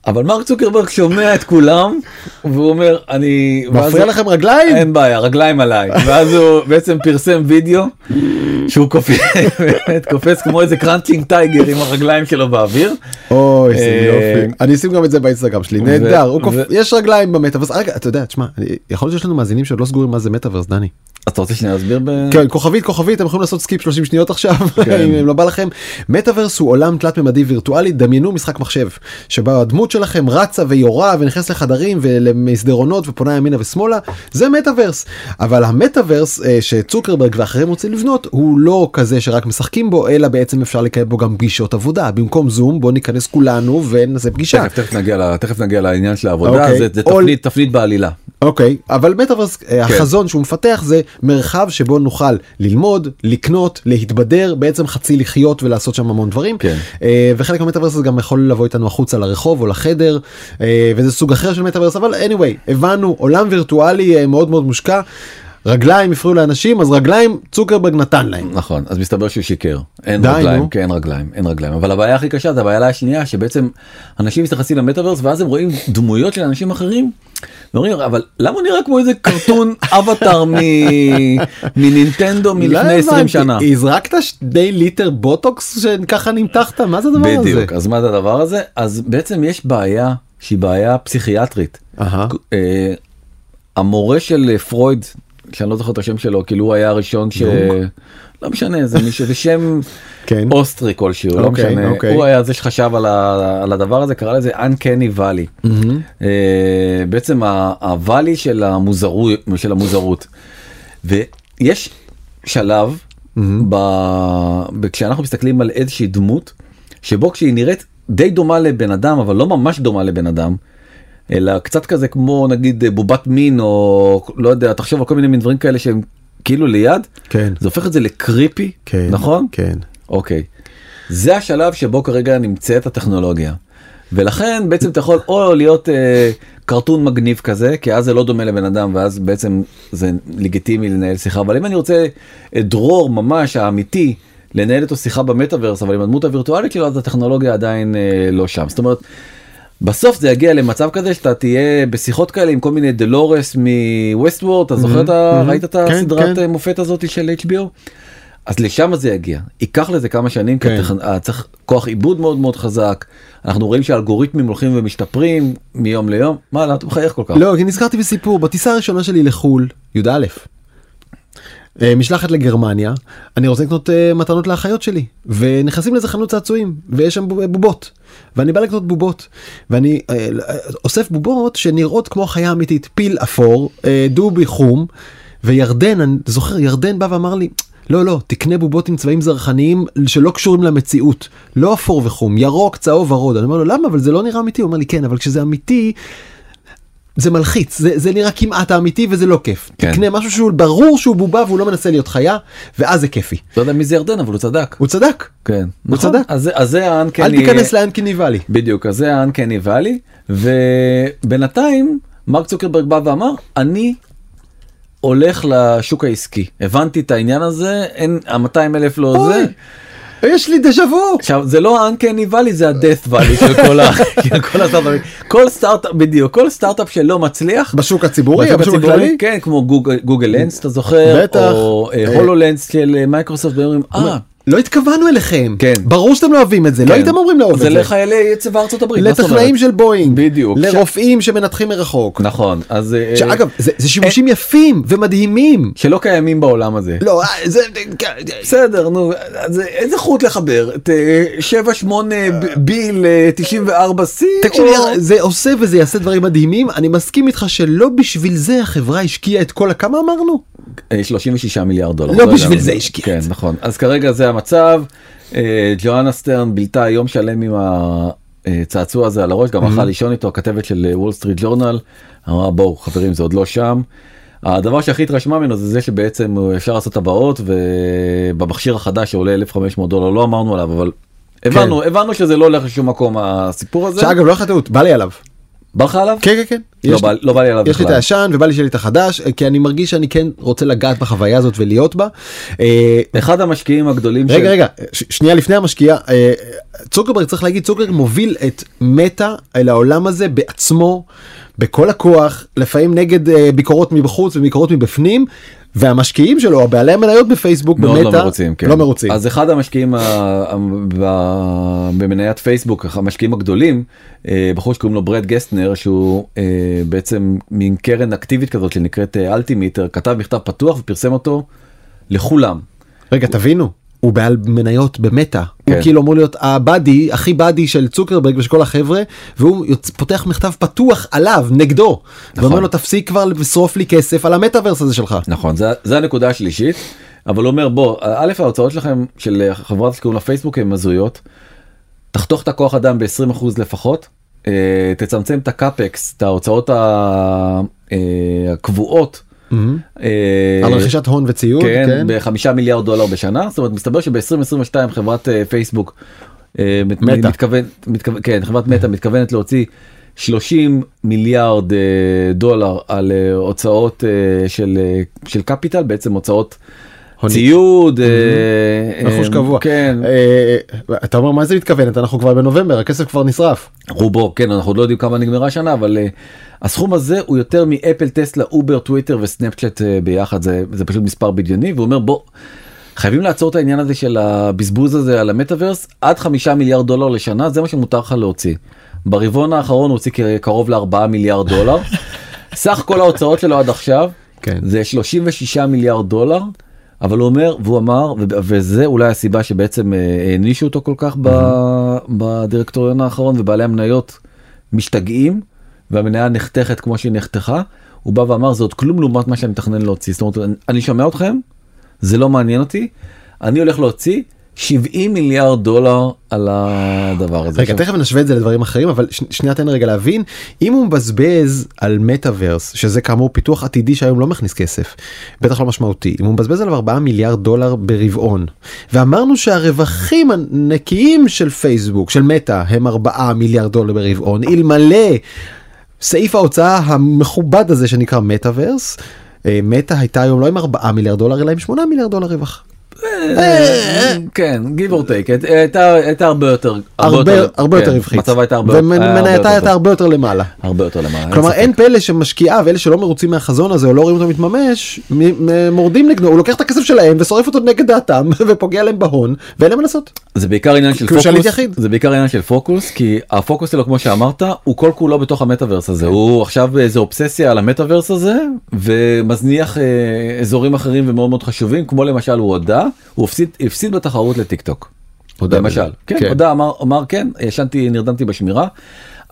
אבל מרק צוקרברג שומע את כולם והוא אומר אני ואז מפריע הוא- לכם רגליים? אין בעיה רגליים עליי ואז הוא בעצם פרסם וידאו שהוא קופץ באמת *laughs* קופץ כמו איזה crouching tiger עם הרגליים שלו באוויר. אוי, איזה אה, יופי. אני אשים גם את זה באינסטגרם שלי, נהדר. יש רגליים במטאוורס. רגע, אתה יודע, תשמע, יכול להיות שיש לנו מאזינים שעוד לא סגורים מה זה מטאוורס, דני. אתה רוצה שנייה להסביר? ב- כן, כוכבית, כוכבית, אתם יכולים לעשות skip 30 שניות עכשיו, כן. *laughs* אם לא בא לכם. מטאוורס הוא עולם תלת ממדי וירטואלי, דמיינו משחק מחשב, שבה הדמות שלכם רצה ויורה ונכנסת לחדרים ולמסדרונות ופונה ימינה ושמאלה, זה מטאוורס. אבל המטאוורס אה, שצוקרברג ואחרים רוצים לבנות, הוא לא כזה שרק משחקים בו, אלא בעצם אפשר לקיים בו גם פגישות עבודה. במקום זום, בוא ניכנס כולנו ונעשה פגישה. תכף תכף נגיע ל- תכף נגיע לעניין של העבודה אוקיי. זה זה תפנית תפנית בעלילה. אוקיי, אבל מטאוורס, אה, החזון שהוא מפתח זה מרחב שבו נוכל ללמוד, לקנות, להתבדר, בעצם חצי לחיות ולעשות שם המון דברים. כן. אה, וחלק מהמטאוורס גם יכול לבוא איתנו החוצה לרחוב או לחדר, אה, וזה סוג אחר של מטאוורס, אבל anyway, הבנו, עולם וירטואלי מאוד מאוד מושקע. רגליים הפריעו לאנשים אז רגליים צוקרברג נתן להם. נכון אז מסתבר שהוא שיקר אין די, רגליים נו. כן אין רגליים אין רגליים אבל הבעיה הכי קשה זה הבעיה השנייה שבעצם אנשים מסתכלים למטאוורס ואז הם רואים דמויות של אנשים אחרים. ואומרים אבל למה הוא נראה כמו איזה cartoon *laughs* avatar מ- מנינטנדו לא מלפני 20 הבנתי, שנה. הזרקת שני ליטר בוטוקס שככה נמתחת מה זה הדבר הזה? בדיוק אז מה זה הדבר הזה אז בעצם יש בעיה שהיא בעיה פסיכיאטרית. אה, המורה של פרויד שאני לא זוכר את השם שלו כאילו הוא היה הראשון ש... לא משנה זה מישהו זה שם *laughs* כן. אוסטרי כלשהו לא אוקיי, משנה אוקיי. הוא היה זה שחשב על, ה... על הדבר הזה קרא לזה uncanny valley מהמם. אה, בעצם הוואלי של המוזרות של המוזרות ויש שלב ב... ב... כשאנחנו מסתכלים על איזושהי דמות שבו כשהיא נראית די דומה לבן אדם אבל לא ממש דומה לבן אדם. אלא קצת כזה כמו נגיד בובת מין או לא יודע תחשוב על כל מיני מין דברים כאלה שהם כאילו ליד כן. זה הופך את זה לקריפי כן. נכון כן. אוקיי. זה השלב שבו כרגע נמצאת הטכנולוגיה. ולכן בעצם אתה יכול או להיות אה, קרטון מגניב כזה כי אז זה לא דומה לבן אדם ואז בעצם זה לגיטימי לנהל שיחה אבל אם אני רוצה את דרור ממש האמיתי לנהל איתו שיחה במטאוורס אבל עם הדמות הווירטואלית שלו אז הטכנולוגיה עדיין אה, לא שם זאת אומרת. בסוף זה יגיע למצב כזה שאתה תהיה בשיחות כאלה עם כל מיני דלורס מווסט וורד אתה זוכר את ה... מהמם. ראית את כן, הסדרת כן. אה, מופת הזאת של HBO? אז לשם זה יגיע ייקח לזה כמה שנים כי כן. הטכ- אה, צריך כוח עיבוד מאוד מאוד חזק אנחנו רואים שהאלגוריתמים הולכים ומשתפרים מיום ליום מה למה אתה מחייך כל כך לא, כי נזכרתי בסיפור, בטיסה הראשונה שלי לחו"ל, י"א, משלחת לגרמניה, אני רוצה לקנות אה, מתנות לאחיות שלי, ונכנסים לאיזה חנות צעצועים, ויש שם בוב- בובות, ואני בא לקנות בובות, ואני אה, אה, אוסף בובות שנראות כמו חיה אמיתית, פיל אפור, אה, דובי חום, וירדן, אני זוכר, ירדן בא ואמר לי, לא, לא, תקנה בובות עם צבעים זרחניים שלא קשורים למציאות, לא אפור וחום, ירוק, צהוב, ורוד. אני אומר לו, למה? אבל זה לא נראה אמיתי. הוא אומר לי, כן, אבל כשזה אמיתי, זה מלחיץ, זה, זה נראה כמעט האמיתי וזה לא כיף. כן. תקנה משהו שהוא ברור שהוא בובה והוא לא מנסה להיות חיה, ואז זה כיפי. לא יודע מי זה ירדן אבל הוא צדק הוא צדק. כן הוא נכון. צדק. אז אז זה האנקני אל תיכנס לאנקיני ואלי. בדיוק אז זה האנקני ואלי ובינתיים מרק צוקרברג בא ואמר אני הולך לשוק העסקי הבנתי את העניין הזה אין ה-200 אלף לא אוי, זה. יש לי דז'ה וו. עכשיו זה לא ה uncanny valley זה ה death valley של כל ה- *laughs* של כל הסטארט-אפים כל סטארט-אפ בדיוק כל סטארט-אפ שלא מצליח בשוק הציבורי, בשוק הציבורי. כן כמו גוגל גוגל גלאס אתה זוכר בטח. או אה, אה, הולו לנס של אה, מייקרוסופט ואומרים אה לא התכוונו אליכם. כן. ברור שאתם לא אוהבים את זה, לא כן. הייתם אומרים לאהוב זה את זה. לחיילי צבא ארצות הברית מה זאת אומרת? לטכנאים של בואינג. בדיוק. לרופאים שמנתחים מרחוק. נכון אז אה, שאגב, זה זה שימושים יפים ומדהימים. שלא קיימים בעולם הזה. לא, אה, זה... בסדר נו אז איזה חוט לחבר את אה, 7 8 ביל אה, 94 c תקשיב, זה עושה וזה יעשה דברים מדהימים, אני מסכים איתך שלא בשביל זה החברה השקיעה את כל הכמה אמרנו? 36 אה, מיליארד דולר. לא יודע. בשביל זה השקיע כן את זה. נכון אז כרגע זה המצב אה, ג'ואנה סטרן בילתה יום שלם עם הצעצוע הזה על הראש גם הלכה לישון איתו הכתבת של וול סטריט ג'ורנל אמרה בואו חברים זה עוד לא שם. הדבר שהכי התרשמה ממנו זה זה שבעצם אפשר לעשות טבעות ובמכשיר החדש שעולה 1500 דולר לא אמרנו עליו אבל הבנו הבנו שזה לא הולך לשום מקום הסיפור הזה. שאגב, לא טעות, בא לי עליו. בא לך עליו? כן כן כן. לא יש בא- לא בא לי עליו יש לי את בכלל. הישן ובא לי שיהיה לי את החדש כי אני מרגיש שאני כן רוצה לגעת בחוויה הזאת ולהיות בה. אה, אחד המשקיעים הגדולים רגע של- רגע ש- שנייה לפני המשקיע אה, צוקרברג צריך להגיד צוקרברג מוביל את מטא אל העולם הזה בעצמו בכל הכוח לפעמים נגד אה, ביקורות מבחוץ וביקורות מבפנים והמשקיעים שלו הבעלי המניות בפייסבוק מאוד לא במטא מרוצים, כן. לא מרוצים. אז אחד המשקיעים ה- ה- ב- במניית פייסבוק, המשקיעים הגדולים, אה, בחור שקוראים לו ברד גסטנר, שהוא אה, בעצם מין קרן אקטיבית כזאת שנקראת אה, אלטימיטר, כתב מכתב פתוח ופרסם אותו לכולם. רגע תבינו הוא בעל מניות במטא הוא כן. כאילו אמור להיות הבאדי הכי באדי של צוקרברג ושל כל החבר'ה והוא יוצ- פותח מכתב פתוח עליו נגדו נכון. ואומר לו תפסיק כבר לשרוף לי כסף על המטאוורס הזה שלך. נכון, זה, זה הנקודה השלישית, אבל הוא אומר בוא, א' ההוצאות שלכם של חברת שקוראים לה פייסבוק הן הזויות, תחתוך את הכוח אדם ב-20% לפחות, אה, תצמצם את הקאפקס, את ההוצאות אה, הקבועות. אה, על רכישת הון וציוד כן, כן. בחמישה מיליארד דולר בשנה, זאת אומרת מסתבר שב-2022 חברת אה, פייסבוק אה, מת- מטא. מתכוון, מתכוון, כן, חברת מטא מתכוונת להוציא 30 מיליארד דולר על הוצאות של של capital, בעצם הוצאות. ציוד, אה, רכוש אה, קבוע. כן, אה, אתה אומר מה זה מתכוונת אנחנו כבר בנובמבר הכסף כבר נשרף. רובו, כן, אנחנו עוד לא יודעים כמה נגמרה השנה, אבל הסכום הזה הוא יותר מאפל, טסלה, אובר, טוויטר וסנאפצ'אט uh, ביחד, זה, זה פשוט מספר בדיוני, והוא אומר בוא, חייבים לעצור את העניין הזה של הבזבוז הזה על המטאוורס, עד חמישה מיליארד דולר לשנה, זה מה שמותר לך להוציא. ברבעון האחרון הוא הוציא קרוב לארבעה מיליארד דולר, *laughs* סך כל ההוצאות שלו עד עכשיו, כן. זה 36 מיליארד דולר. אבל הוא אומר והוא אמר וזה אולי הסיבה שבעצם אה, הענישו אותו כל כך ב- בדירקטוריון האחרון ובעלי המניות משתגעים והמניה נחתכת כמו שהיא נחתכה. הוא בא ואמר זה עוד כלום לעומת מה שאני מתכנן להוציא. זאת אומרת אני שומע אתכם זה לא מעניין אותי אני הולך להוציא 70 מיליארד דולר על הדבר הזה. רגע עכשיו, תכף נשווה את זה לדברים אחרים אבל ש- שנייה תן רגע להבין אם הוא מבזבז על מטאוורס שזה כאמור פיתוח עתידי שהיום לא מכניס כסף בטח לא משמעותי אם הוא מבזבז עליו 4 מיליארד דולר ברבעון ואמרנו שהרווחים הנקיים של פייסבוק של מטא הם 4 מיליארד דולר ברבעון אלמלא סעיף ההוצאה המכובד הזה שנקרא מטאוורס. אה, מטא הייתה היום לא עם 4 מיליארד דולר אלא עם 8 מיליארד דולר רווח. אה, כן give or take הייתה- הרבה יותר הרבה יותר כן, רווחית. מצבה הייתה הרבה היה הרבה ומנייתה יותר הייתה. הרבה יותר למעלה. הרבה יותר למעלה. כלומר. אין פלא שמשקיעיו ואלה שלא מרוצים מהחזון הזה או לא רואים אותו מתממש מורדים נגדו הוא לוקח את הכסף שלהם ושורף אותו נגד דעתם *laughs* ופוגע להם בהון ואין להם מה לעשות. זה בעיקר עניין של שליט פוקוס. זה בעיקר עניין של פוקוס, כי הפוקוס שלו כמו שאמרת הוא כל כולו בתוך המטאוורס הזה, הוא עכשיו באיזה אובססיה על המטאוורס הזה ומזניח אה, אזורים אחרים ומאוד מאוד חשובים, כמו למשל הוא הודה, הוא הפסיד, הפסיד בתחרות לטיק טוק. הודה למשל. כן, כן. הודה אמר, אמר כן, ישנתי, נרדמתי בשמירה.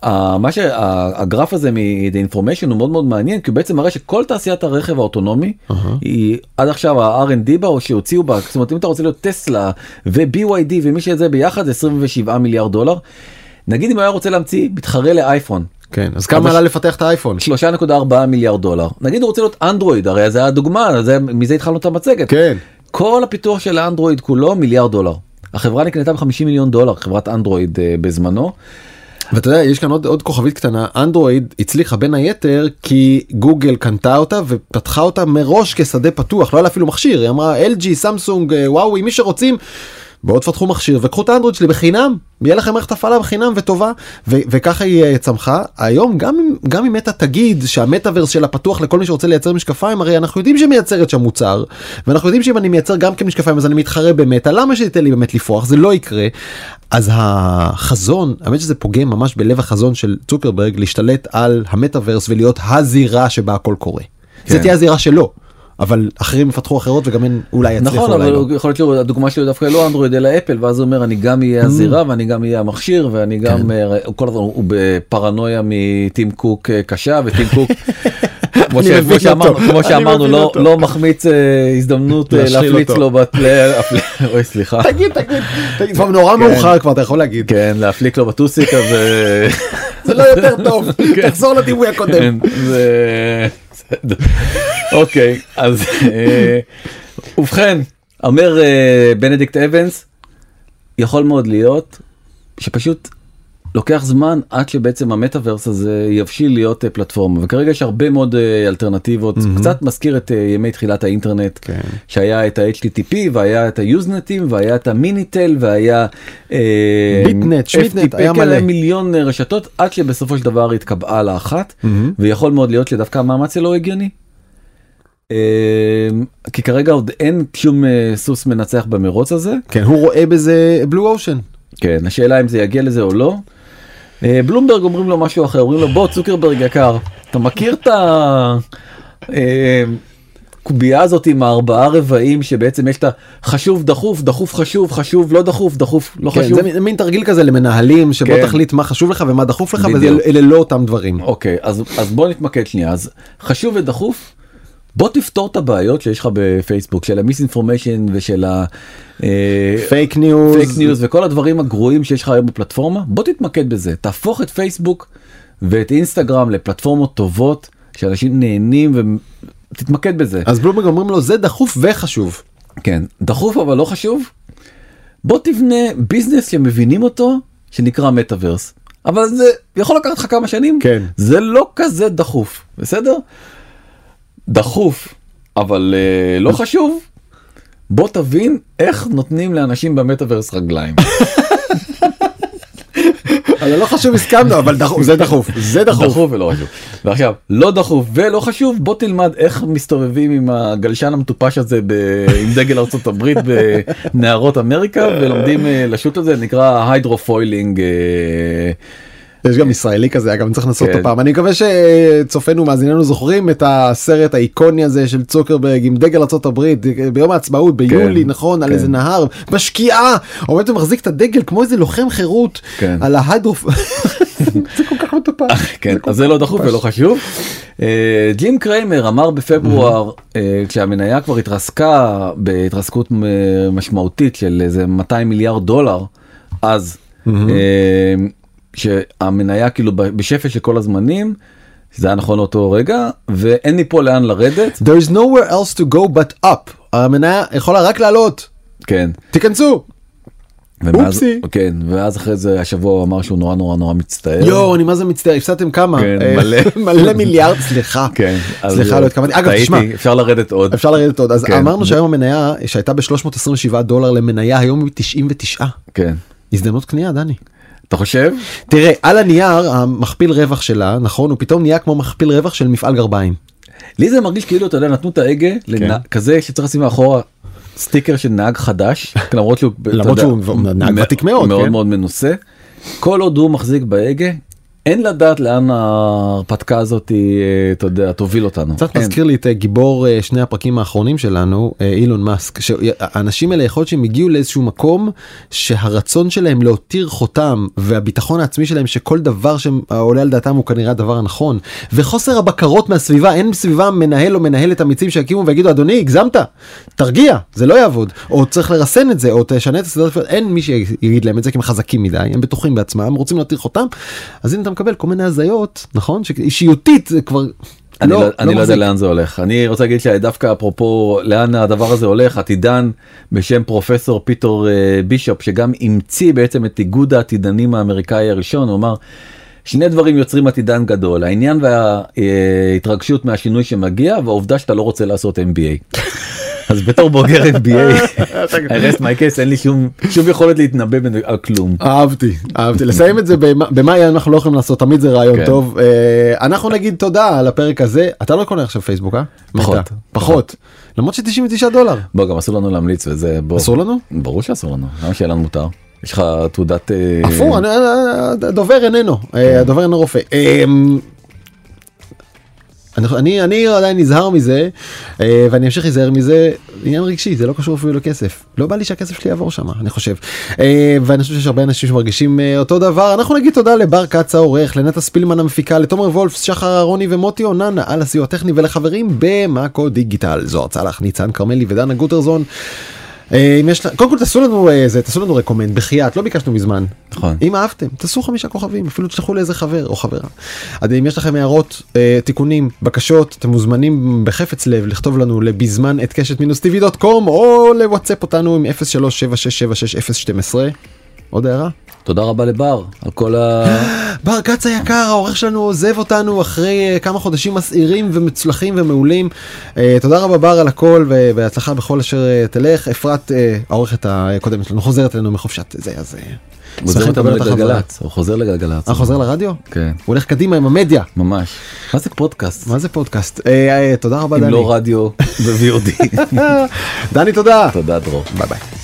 Uh, מה שהגרף הזה מ-The Information הוא מאוד מאוד מעניין כי הוא בעצם מראה שכל תעשיית הרכב האוטונומי היא עד עכשיו ה-R&D בה או שהוציאו בה זאת אומרת אם אתה רוצה להיות טסלה ו-BYD ומי שזה ביחד 27 מיליארד דולר. נגיד אם היה רוצה להמציא מתחרה לאייפון כן אז כמה עלה לפתח את האייפון? 3.4 מיליארד דולר נגיד הוא רוצה להיות אנדרואיד הרי זה הדוגמה זה מזה התחלנו את המצגת כן. כל הפיתוח של האנדרואיד כולו מיליארד דולר. החברה נקנתה ב-50 מיליון דולר חברת אנדרואיד uh, בזמנו. ואתה יודע יש כאן עוד עוד כוכבית קטנה אנדרואיד הצליחה בין היתר כי גוגל קנתה אותה ופתחה אותה מראש כשדה פתוח לא היה לה אפילו מכשיר היא אמרה LG סמסונג אה, וואוי מי שרוצים. בואו תפתחו מכשיר וקחו את האנדרואיד שלי בחינם יהיה לכם מערכת הפעלה בחינם וטובה ו- וככה היא אה, צמחה היום גם גם אם מטא תגיד שהמטאוורס שלה פתוח לכל מי שרוצה לייצר משקפיים הרי אנחנו יודעים שהיא מייצרת שם מוצר ואנחנו יודעים שאם אני מייצר גם כן משקפיים אז אני מתחרה במטא למה שתיתן לי באמת לפרוח זה לא יקרה. אז החזון האמת שזה פוגם ממש בלב החזון של צוקרברג להשתלט על המטאוורס ולהיות הזירה שבה הכל קורה. זה כן. תהיה הזירה שלו. אבל אחרים יפתחו אחרות וגם הם אולי יצליחו נכון אבל לא. יכול להיות שהדוגמה שלי דווקא לא אנדרואיד אלא אפל ואז הוא אומר אני גם Mm. אהיה הזירה ואני גם אהיה המכשיר ואני כן. גם אה, הוא כל הזמן הוא בפרנויה מטים קוק אה, קשה וטים קוק. *laughs* כמו שאמרנו לא. לא מחמיץ אה, הזדמנות אה, להפליץ. לו להפל- *laughs* אוי סליחה תגיד תגיד תגיד כבר נורא כן. מאוחר כבר אתה יכול להגיד כן להפליק לו בטוסיק אז אה, *laughs* זה לא יותר טוב *laughs* תחזור לדימוי הקודם. כן. אוקיי אז ובכן אומר בנדיקט אבנס יכול מאוד להיות שפשוט לוקח זמן עד שבעצם המטאוורס הזה יבשיל להיות אה, פלטפורמה וכרגע יש הרבה מאוד אה, אלטרנטיבות מהמם. קצת מזכיר את אה, ימי תחילת האינטרנט כן. שהיה את ה-HTTP והיה את היוזנטים והיה את המיניטל והיה ביטנט, שמיטנט, היה כן, מלא. מיליון רשתות עד שבסופו של דבר התקבעה לאחת מהמם. ויכול מאוד להיות שדווקא המאמץ שלו הגיוני. כי כרגע עוד אין שום סוס מנצח במרוץ הזה. כן, הוא רואה בזה בלו אושן. כן, השאלה אם זה יגיע לזה או לא. אה, בלומברג אומרים לו משהו אחר, אומרים לו בוא צוקרברג יקר, אתה מכיר את הקובייה הזאת עם הארבעה רבעים שבעצם יש את החשוב דחוף דחוף חשוב חשוב לא דחוף דחוף לא כן, חשוב. זה מין- תרגיל כזה למנהלים שבוא כן. תחליט מה חשוב לך ומה דחוף לך. ואלה לא אותם דברים. אוקיי אז אז בוא נתמקד שנייה אז חשוב ודחוף. בוא תפתור את הבעיות שיש לך בפייסבוק של ה misinformation ושל ה... אה, פייק ניוז. פייק ניוז וכל הדברים הגרועים שיש לך היום בפלטפורמה בוא תתמקד בזה תהפוך את פייסבוק ואת אינסטגרם לפלטפורמות טובות שאנשים נהנים ותתמקד בזה אז בלומברג אומרים לו זה דחוף וחשוב. כן דחוף אבל לא חשוב בוא תבנה ביזנס שמבינים אותו שנקרא מטאוורס אבל זה יכול לקחת לך כמה שנים כן. זה לא כזה דחוף בסדר דחוף אבל אה, לא חשוב בוא תבין איך נותנים לאנשים במטאוורס רגליים. אבל לא חשוב הסכמנו אבל דחוף זה דחוף זה דחוף. דחוף ולא חשוב. ועכשיו לא דחוף ולא חשוב בוא תלמד איך מסתובבים עם הגלשן המטופש הזה ב... עם דגל ארצות הברית בנהרות אמריקה ולומדים אה, לשוט הזה נקרא hydrofoiling. יש גם ישראלי כזה אגב צריך לנסות כן. אותו פעם אני מקווה שצופינו מאזיננו זוכרים את הסרט האיקוני הזה של צוקרברג עם דגל ארה"ב ביום העצמאות ביולי כן, נכון על כן. איזה נהר בשקיעה עומד ומחזיק את הדגל כמו איזה לוחם חירות כן. על ה hydrofoil *laughs* זה כל כך מטופש. כן אז זה לא דחוף ולא חשוב. אה, ג'ים קריימר אמר בפברואר אה, כשהמניה כבר התרסקה בהתרסקות אה, משמעותית של איזה 200 מיליארד דולר אז שהמניה כאילו בשפל של כל הזמנים. זה היה נכון לאותו רגע ואין מפה לאן לרדת There is nowhere else to go but up המניה יכולה רק לעלות כן תיכנסו. ומאז, אופסי. כן ואז אחרי זה השבוע הוא אמר שהוא נורא נורא נורא מצטער. יואו אני מה זה מצטער הפסדתם כמה כן, אה, מלא. *laughs* מלא מיליארד סליחה כן, סליחה אה, לא התכוונתי אגב תשמע אפשר לרדת עוד. אפשר לרדת עוד אז כן. אמרנו שהיום המניה שהייתה ב-327 דולר למניה היום היא 99 כן. הזדמנות קנייה דני. אתה חושב? תראה על הנייר המכפיל רווח שלה נכון הוא פתאום נהיה כמו מכפיל רווח של מפעל גרביים. לי זה מרגיש כאילו אתה יודע נתנו את ההגה לנ... כזה שצריך לשים מאחורה סטיקר של נהג חדש *laughs* למרות שהוא למרות שהוא נהג ותיק מאוד, מאוד כן? מאוד מנוסה. כל עוד הוא מחזיק בהגה אין לדעת לאן ההרפתקה הזאת אה, אתה יודע תוביל אותנו. קצת אין. מזכיר לי את אה, גיבור אה, שני הפרקים האחרונים שלנו אילון מאסק שהאנשים האלה יכול להיות שהם הגיעו לאיזשהו מקום שהרצון שלהם להותיר חותם והביטחון העצמי שלהם שכל דבר שעולה על דעתם הוא כנראה הדבר הנכון וחוסר הבקרות מהסביבה אין סביבם מנהל או מנהלת אמיצים שיקימו ויגידו אדוני הגזמת תרגיע זה לא יעבוד או צריך לרסן את זה או תשנה את הסדרת אין מי שיגיד להם את זה כי הם חזקים מדי הם בטוחים בעצמם הם רוצים להותיר חותם אז הנה אתה מקבל כל מיני הזיות נכון שאישיותית זה כבר. אני לא, אני לא יודע מחזיק. לאן זה הולך אני רוצה להגיד שדווקא אפרופו לאן הדבר הזה הולך עתידן בשם פרופסור פיטור אה, בישופ שגם המציא בעצם את איגוד העתידנים האמריקאי הראשון הוא אמר. שני דברים יוצרים עתידן גדול העניין וההתרגשות מהשינוי שמגיע והעובדה שאתה לא רוצה לעשות MBA. אז בתור בוגר MBA, I rest my case אין לי שום שום יכולת להתנבא על כלום. אהבתי אהבתי לסיים את זה במ- במאי אנחנו לא יכולים לעשות תמיד זה רעיון כן. טוב אה, אנחנו נגיד תודה על הפרק הזה אתה לא קונה עכשיו פייסבוק אה? פחות. פחות למרות ש99 דולר בוא גם אסור לנו להמליץ וזה בוא. אסור לנו? ברור שאסור לנו למה שיהיה לנו מותר. יש לך תעודת אה, הפוך אה, הדובר איננו כן. אה, הדובר אינו רופא. אני, אני, עדיין נזהר מזה אה, ואני אמשיך להיזהר מזה עניין רגשי זה לא קשור אפילו לכסף. לא בא לי שהכסף שלי יעבור שם אני חושב. אה, ואני חושב שיש הרבה אנשים שמרגישים אה, אותו דבר. אנחנו נגיד תודה לבר כץ העורך לנטע ספילמן המפיקה לתומר וולף שחר אהרוני ומוטי אוננה על הסיוע הטכני ולחברים במאקו דיגיטל. זוהר צלח ניצן כרמלי ודנה גוטרזון. אה, אם יש קודם כל תעשו לנו אה, זה תעשו לנו רקומנד בחייאת לא ביקשנו מזמן נכון. אם אהבתם תעשו חמישה כוכבים אפילו תשלחו לאיזה חבר או חברה. אז אם יש לכם הערות אה, תיקונים בקשות אתם מוזמנים בחפץ לב לכתוב לנו לבזמן את קשת מינוס טיווי דוט קום או לוואטסאפ אותנו עם 0376766012 עוד הערה תודה רבה לבר על כל ה... *gasps* בר כץ היקר העורך שלנו עוזב אותנו אחרי uh, כמה חודשים מסעירים ומצלחים ומעולים. אה, תודה רבה בר על הכל ובהצלחה בכל אשר אה, תלך. אפרת העורכת הקודמת שלנו חוזרת אלינו מחופשת זה אז. חוזר אותנו לגלגלצ, הוא חוזר לגלגלצ. אה, חוזר לרדיו? כן. הוא הולך קדימה עם המדיה. ממש. מה זה פודקאסט? מה זה פודקאסט? אה, אה, תודה רבה דני. אם לא רדיו *laughs* ו-VOD. דני תודה. תודה דרור. ביי ביי.